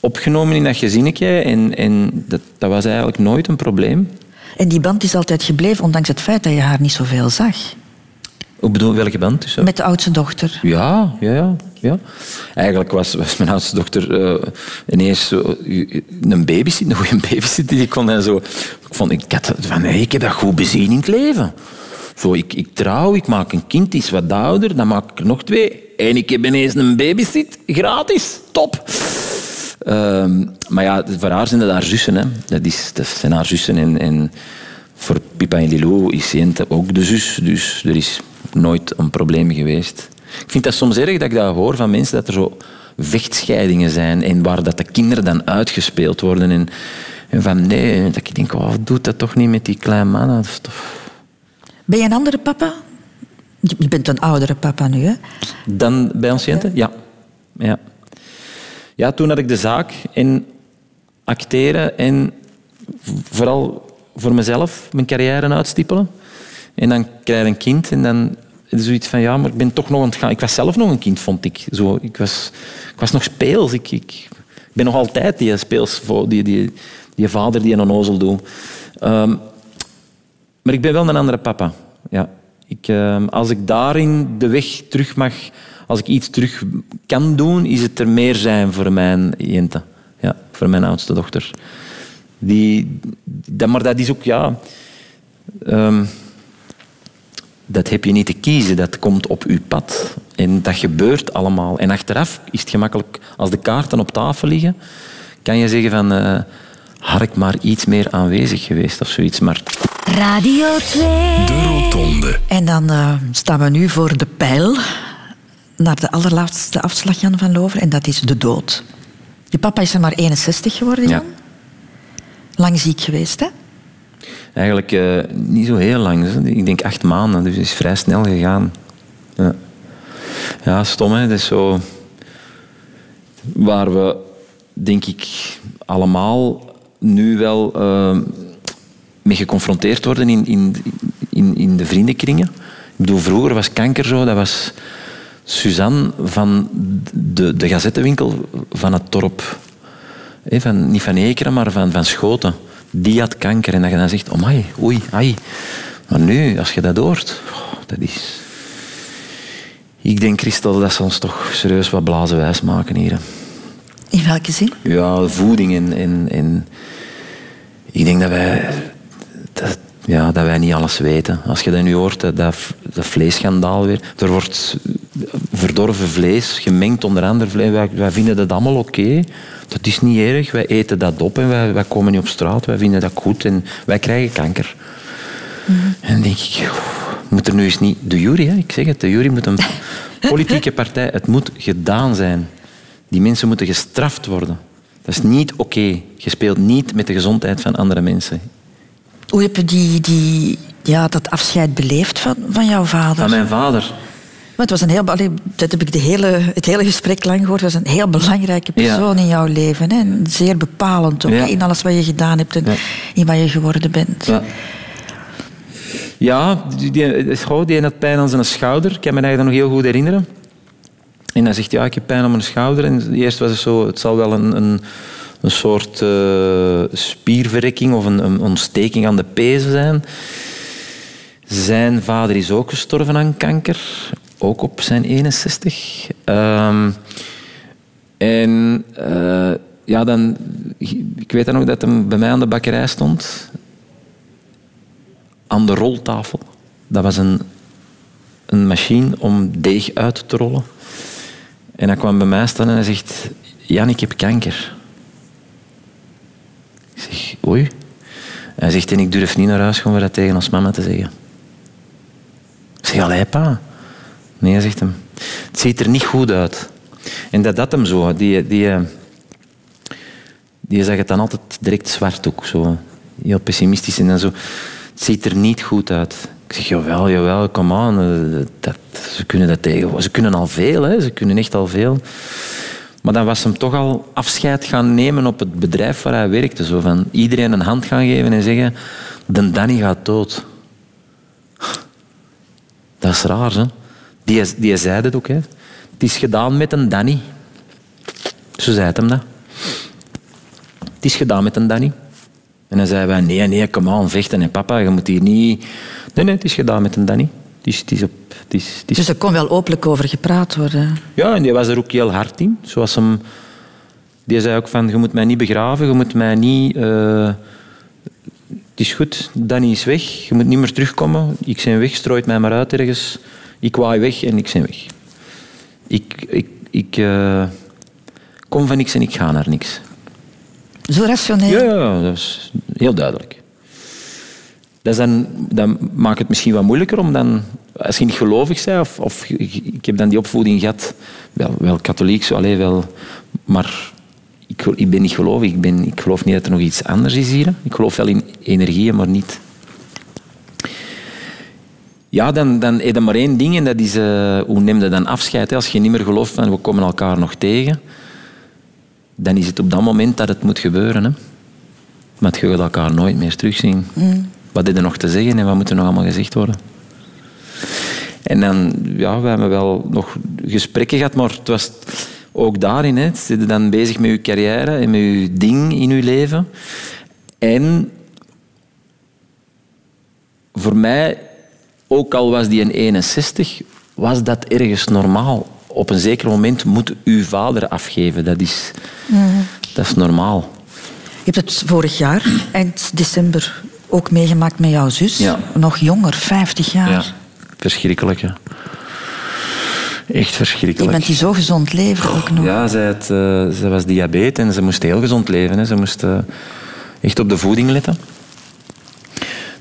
opgenomen in dat gezinnetje. En, en dat, dat was eigenlijk nooit een probleem. en die band is altijd gebleven, ondanks het feit dat je haar niet zoveel zag. Hoe bedoel welke band? Dus, Met de oudste dochter. Ja, ja, ja, ja. Eigenlijk was, was mijn oudste dochter eh, ineens zo, eh, een babysit, een goede babysit. Die kon en zo. Ik, vond, ik, had van, hey, ik heb dat goed bezien in het leven. Zo, ik, ik trouw, ik maak een kind, die is wat ouder, dan maak ik er nog twee. En ik heb ineens een babysit, gratis, top. Ehm, maar ja, voor haar zijn dat haar zussen. Hè. Dat, is, dat zijn haar zussen. En, en voor Pippa en Lilo is Jente ook de zus. Dus er is nooit een probleem geweest. Ik vind dat soms erg dat ik dat hoor van mensen, dat er zo vechtscheidingen zijn en waar dat de kinderen dan uitgespeeld worden. En, en van nee, dat ik denk, oh, doe dat toch niet met die kleine mannen. Ben je een andere papa? Je bent een oudere papa nu, hè? Dan bij ons Jente? Ja. ja. Ja, toen had ik de zaak in acteren en vooral voor mezelf mijn carrière uitstippelen. En dan krijg je een kind en dan is zoiets van, ja, maar ik ben toch nog aan het gaan. Ik was zelf nog een kind, vond ik. Zo, ik, was, ik was nog speels. Ik, ik, ben nog altijd die speels, die, die, die vader die een onnozel doet. Ehm, maar ik ben wel een andere papa. Ja. Ik, ehm, als ik daarin de weg terug mag, als ik iets terug kan doen, is het er meer zijn voor mijn Jente. Ja, voor mijn oudste dochter. Die, dat, maar dat is ook, ja... ehm, dat heb je niet te kiezen, dat komt op je pad. En dat gebeurt allemaal. En achteraf is het gemakkelijk, als de kaarten op tafel liggen, kan je zeggen van... eh had ik maar iets meer aanwezig geweest of zoiets. Maar Radio 2. De Rotonde. En dan eh, staan we nu voor de pijl naar de allerlaatste afslag, Jan van Lover, en dat is de dood. Je papa is er maar 61 geworden, Jan. Ja. Lang ziek geweest, hè? Eigenlijk eh, niet zo heel lang. Ik denk acht maanden, dus het is vrij snel gegaan. Ja. Ja, stom hè. Dat is zo... Waar we, denk ik, allemaal nu wel uh, mee geconfronteerd worden in, in, in, in de vriendenkringen. Ik bedoel, vroeger was kanker zo, dat was Suzanne van de, de gazettenwinkel van het dorp. Van, niet van Ekeren, maar van, van Schoten. Die had kanker. En dat je dan zegt, oh my, oei, ai. Maar nu, als je dat hoort, oh, dat is... Ik denk, Christel, dat ze ons toch serieus wat blazen wijs maken hier. In welke zin? Ja, voeding en... en, en ik denk dat wij... Dat, ja, dat wij niet alles weten. Als je dat nu hoort, dat, dat vleesschandaal weer. Er wordt verdorven vlees gemengd onder andere vlees. Wij, wij vinden dat allemaal oké. Dat is niet erg. Wij eten dat op en wij, wij komen niet op straat. Wij vinden dat goed en wij krijgen kanker. Mm. En dan denk ik, moet er nu eens niet... De jury, hè? ik zeg het, de jury moet een politieke partij... Het moet gedaan zijn. Die mensen moeten gestraft worden. Dat is niet oké. Je speelt niet met de gezondheid van andere mensen. Hoe heb je die, die, ja, dat afscheid beleefd van, van jouw vader? Van mijn vader? Maar het was een heel, dat heb ik de hele, het hele gesprek lang gehoord. Het was een heel belangrijke persoon in jouw leven. Hè? zeer bepalend ook, in alles wat je gedaan hebt en in wat je geworden bent. Ja. Ja, die, die, die had pijn aan zijn schouder. Ik kan me dat nog heel goed herinneren. En hij zegt, ja, ik heb pijn aan mijn schouder. En eerst was het zo, het zal wel een, een, een soort uh, spierverrekking of een, een, ontsteking aan de pezen zijn. Zijn vader is ook gestorven aan kanker. Ook op zijn 61. Um, ehm, en uh, ja, dan, ik weet dan ook dat hij bij mij aan de bakkerij stond aan de roltafel. Dat was een, een machine om deeg uit te rollen. En hij kwam bij mij staan en hij zegt... Jan, ik heb kanker. Ik zeg, oei. Hij zegt, en ik durf niet naar huis gaan dat tegen ons mama te zeggen. Ik zeg, allee pa. Nee, zegt hem. Het ziet er niet goed uit. En dat dat hem zo. Die, die, die zag het dan altijd direct zwart ook. Zo. Heel pessimistisch en zo het ziet er niet goed uit. Ik zeg, jawel, jawel, kom aan. Eh, ze kunnen dat tegen. Ze kunnen al veel, hè. ze kunnen echt al veel. Maar dan was hem toch al afscheid gaan nemen op het bedrijf waar hij werkte. Zo van iedereen een hand gaan geven en zeggen, de Danny gaat dood. Dat is raar, hè. Die, die zei het ook, hè. Het is gedaan met een Danny. Zo zei het hem dat. Het is gedaan met een Danny. En dan zeiden wij, nee, nee, kom aan, vechten. En papa, je moet hier niet... Nee, nee, het is gedaan met een Danny. Het is, het is op, het is, het is... Dus er kon wel openlijk over gepraat worden? Ja, en die was er ook heel hard in. Zoals hem... Die zei ook van, je moet mij niet begraven, je moet mij niet... Uh... Het is goed, Danny is weg, je moet niet meer terugkomen. Ik ben weg, strooit mij maar uit ergens. Ik waai weg en ik ben weg. Ik, ik, ik uh... kom van niks en ik ga naar niks. Zo rationeel? Ja, dat is heel duidelijk. Dat, is dan, maakt het misschien wat moeilijker om dan, als je niet gelovig bent, of, of ik heb dan die opvoeding gehad, wel, wel katholiek, zo, alleen wel, maar ik, ik, ben niet gelovig. Ik, ben, ik geloof niet dat er nog iets anders is hier. Ik geloof wel in energieën, maar niet. Ja, dan, dan heb je maar één ding en dat is, uh, hoe neem je dan afscheid? Hè? Als je niet meer gelooft van we komen elkaar nog tegen dan is het op dat moment dat het moet gebeuren. Hè. Maar je gaat elkaar nooit meer terugzien. Mm. Wat is er nog te zeggen en wat moet er nog allemaal gezegd worden? En dan, ja, we hebben wel nog gesprekken gehad, maar het was ook daarin. Hè. Zit je dan bezig met je carrière en met je ding in je leven. En voor mij, ook al was die een 61, was dat ergens normaal op een zeker moment moet uw vader afgeven. Dat is, mm. dat is normaal. Je hebt het vorig jaar, eind december, ook meegemaakt met jouw zus. Ja. Nog jonger, 50 jaar. Ja, verschrikkelijk. Ja. Echt verschrikkelijk. Je bent die zo gezond leven ook nog. Ja, zij, had, uh, zij was diabetes en ze moest heel gezond leven. Hè. Ze moest uh, echt op de voeding letten.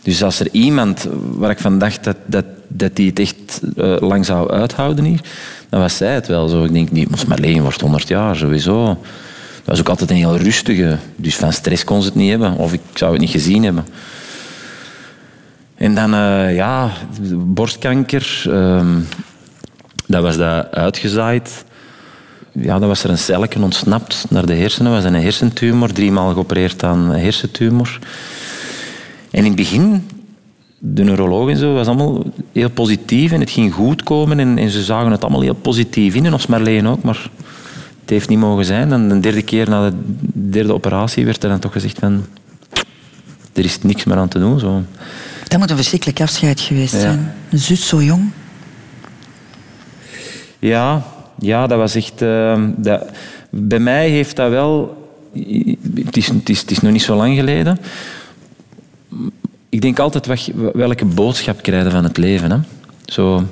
Dus als er iemand waar ik van dacht dat, dat, dat die het echt uh, lang zou uithouden hier, dan was zij het wel zo. Ik denk niet, Marleen wordt 100 jaar sowieso. Dat was ook altijd een heel rustige. Dus van stress kon ze het niet hebben. Of ik zou het niet gezien hebben. En dan, uh, ja, borstkanker. Uh, Dat was dat uitgezaaid. Ja, dan was er een celletje ontsnapt naar de hersenen. Dat was een hersentumor, driemaal geopereerd aan hersentumor. En in het begin, de neuroloog en zo, was allemaal heel positief en het ging goed komen en, en ze zagen het allemaal heel positief in. En ons Marleen ook, maar het heeft niet mogen zijn. En de derde keer na de derde operatie werd er dan toch gezegd van... Er is niks meer aan te doen. Zo. Dat moet een verschrikkelijk afscheid geweest Ja. zijn. Een zus zo jong. Ja, ja dat was echt... eh, dat, bij mij heeft dat wel... Het is, het, is, het is nog niet zo lang geleden. Ik denk altijd, welke boodschap krijg je van het leven? Hè? Zo,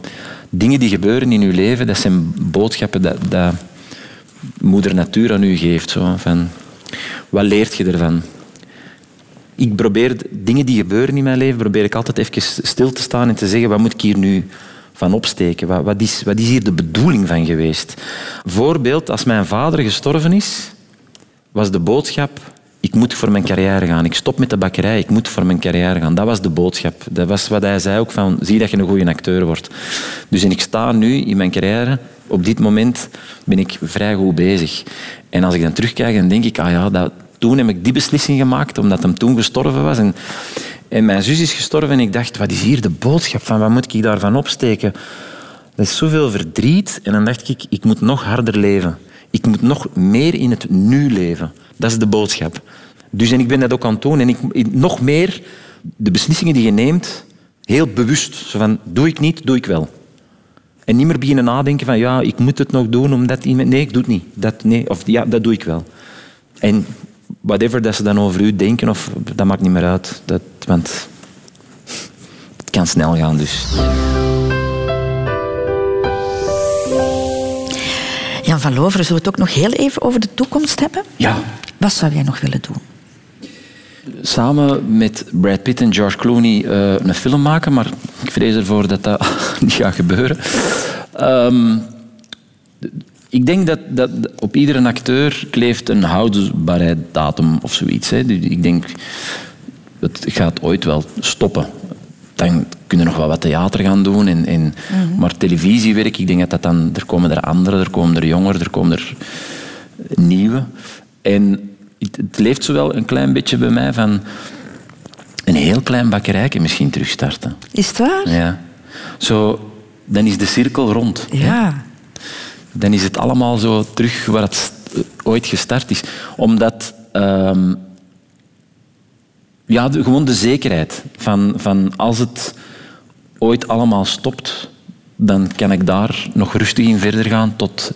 dingen die gebeuren in je leven, dat zijn boodschappen dat, dat moeder natuur aan u geeft. Zo, van, wat leert je ervan? Ik probeer dingen die gebeuren in mijn leven, probeer ik altijd even stil te staan en te zeggen, wat moet ik hier nu van opsteken? Wat, wat, is, wat is hier de bedoeling van geweest? Voorbeeld, als mijn vader gestorven is, was de boodschap, ik moet voor mijn carrière gaan. Ik stop met de bakkerij, ik moet voor mijn carrière gaan. Dat was de boodschap. Dat was wat hij zei ook van, zie dat je een goede acteur wordt. Dus en ik sta nu in mijn carrière, op dit moment ben ik vrij goed bezig. En als ik dan terugkijk, dan denk ik, ah ja, dat, toen heb ik die beslissing gemaakt, omdat hem toen gestorven was. En, en mijn zus is gestorven en ik dacht, wat is hier de boodschap van? Wat moet ik daarvan opsteken? Dat is zoveel verdriet. En dan dacht ik, ik moet nog harder leven. Ik moet nog meer in het nu leven. Dat is de boodschap. Dus en ik ben dat ook aan het doen. En ik, nog meer de beslissingen die je neemt, heel bewust. Zo van, doe ik niet, doe ik wel. En niet meer beginnen nadenken van, ja, ik moet het nog doen omdat iemand... Nee, ik doe het niet. Dat, nee, of ja, dat doe ik wel. En whatever dat ze dan over u denken, of, dat maakt niet meer uit. Dat, want het kan snel gaan, dus... van Loveren, zullen we het ook nog heel even over de toekomst hebben? Ja, Wat zou jij nog willen doen? samen met Brad Pitt en George Clooney eh, een film maken, maar ik vrees ervoor dat dat niet gaat gebeuren. Ehm, ik denk dat, dat op iedere acteur kleeft een houdbaarheidsdatum of zoiets. Hè. Dus Ik denk, het gaat ooit wel stoppen. Dan kunnen we nog wel wat theater gaan doen. En, en, Maar televisiewerk, ik denk dat dat dan... Er komen er anderen, er komen er jongeren, er komen er nieuwe. En het, leeft zo wel een klein beetje bij mij van... Een heel klein bakkerijke misschien terugstarten. Is het waar? Ja. Zo, dan is de cirkel rond. Ja. Dan is het allemaal zo terug waar het ooit gestart is. Omdat... ehm, ja, de- gewoon de zekerheid van, van als het ooit allemaal stopt, dan kan ik daar nog rustig in verder gaan tot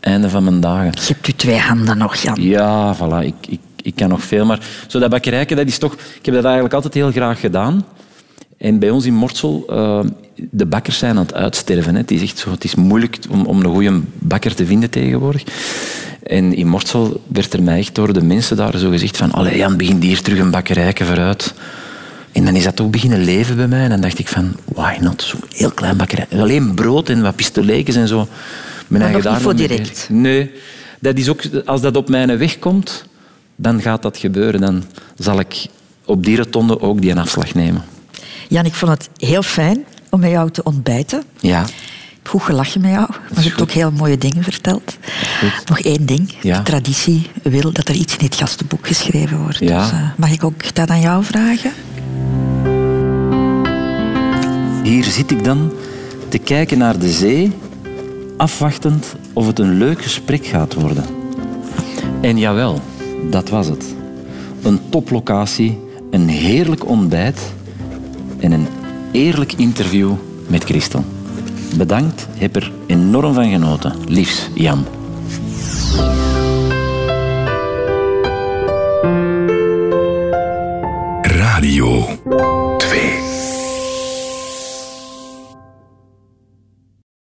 einde van mijn dagen. Je hebt je twee handen nog, Jan. Ja, voilà. Ik, ik, ik kan nog veel. Maar zo dat bakkerijken, dat is toch... Ik heb dat eigenlijk altijd heel graag gedaan. En bij ons in Mortsel, eh, de bakkers zijn aan het uitsterven. Hè. Het is echt zo, het is moeilijk om, om een goede bakker te vinden tegenwoordig. En in Mortsel werd er mij echt door de mensen daar zo gezegd van allee Jan, begin hier terug een bakkerijke vooruit. En dan is dat toch beginnen leven bij mij. En dan dacht ik van, why not? Zo'n heel klein bakkerij. Alleen brood en wat pistoletjes en zo. Mijn nog niet voor direct. Nee. Dat is ook, als dat op mijn weg komt, dan gaat dat gebeuren. Dan zal ik op die rotonde ook die afslag nemen. Jan, ik vond het heel fijn om met jou te ontbijten. Ja. Ik heb goed gelachen met jou, maar je hebt ook heel mooie dingen verteld. Goed. Nog één ding. Ja. De traditie wil dat er iets in het gastenboek geschreven wordt. Ja. Dus, eh, mag ik ook dat aan jou vragen? Hier zit ik dan te kijken naar de zee, afwachtend of het een leuk gesprek gaat worden. En jawel, dat was het. Een toplocatie, een heerlijk ontbijt en een eerlijk interview met Christel. Bedankt, heb er enorm van genoten. Liefs, Jan.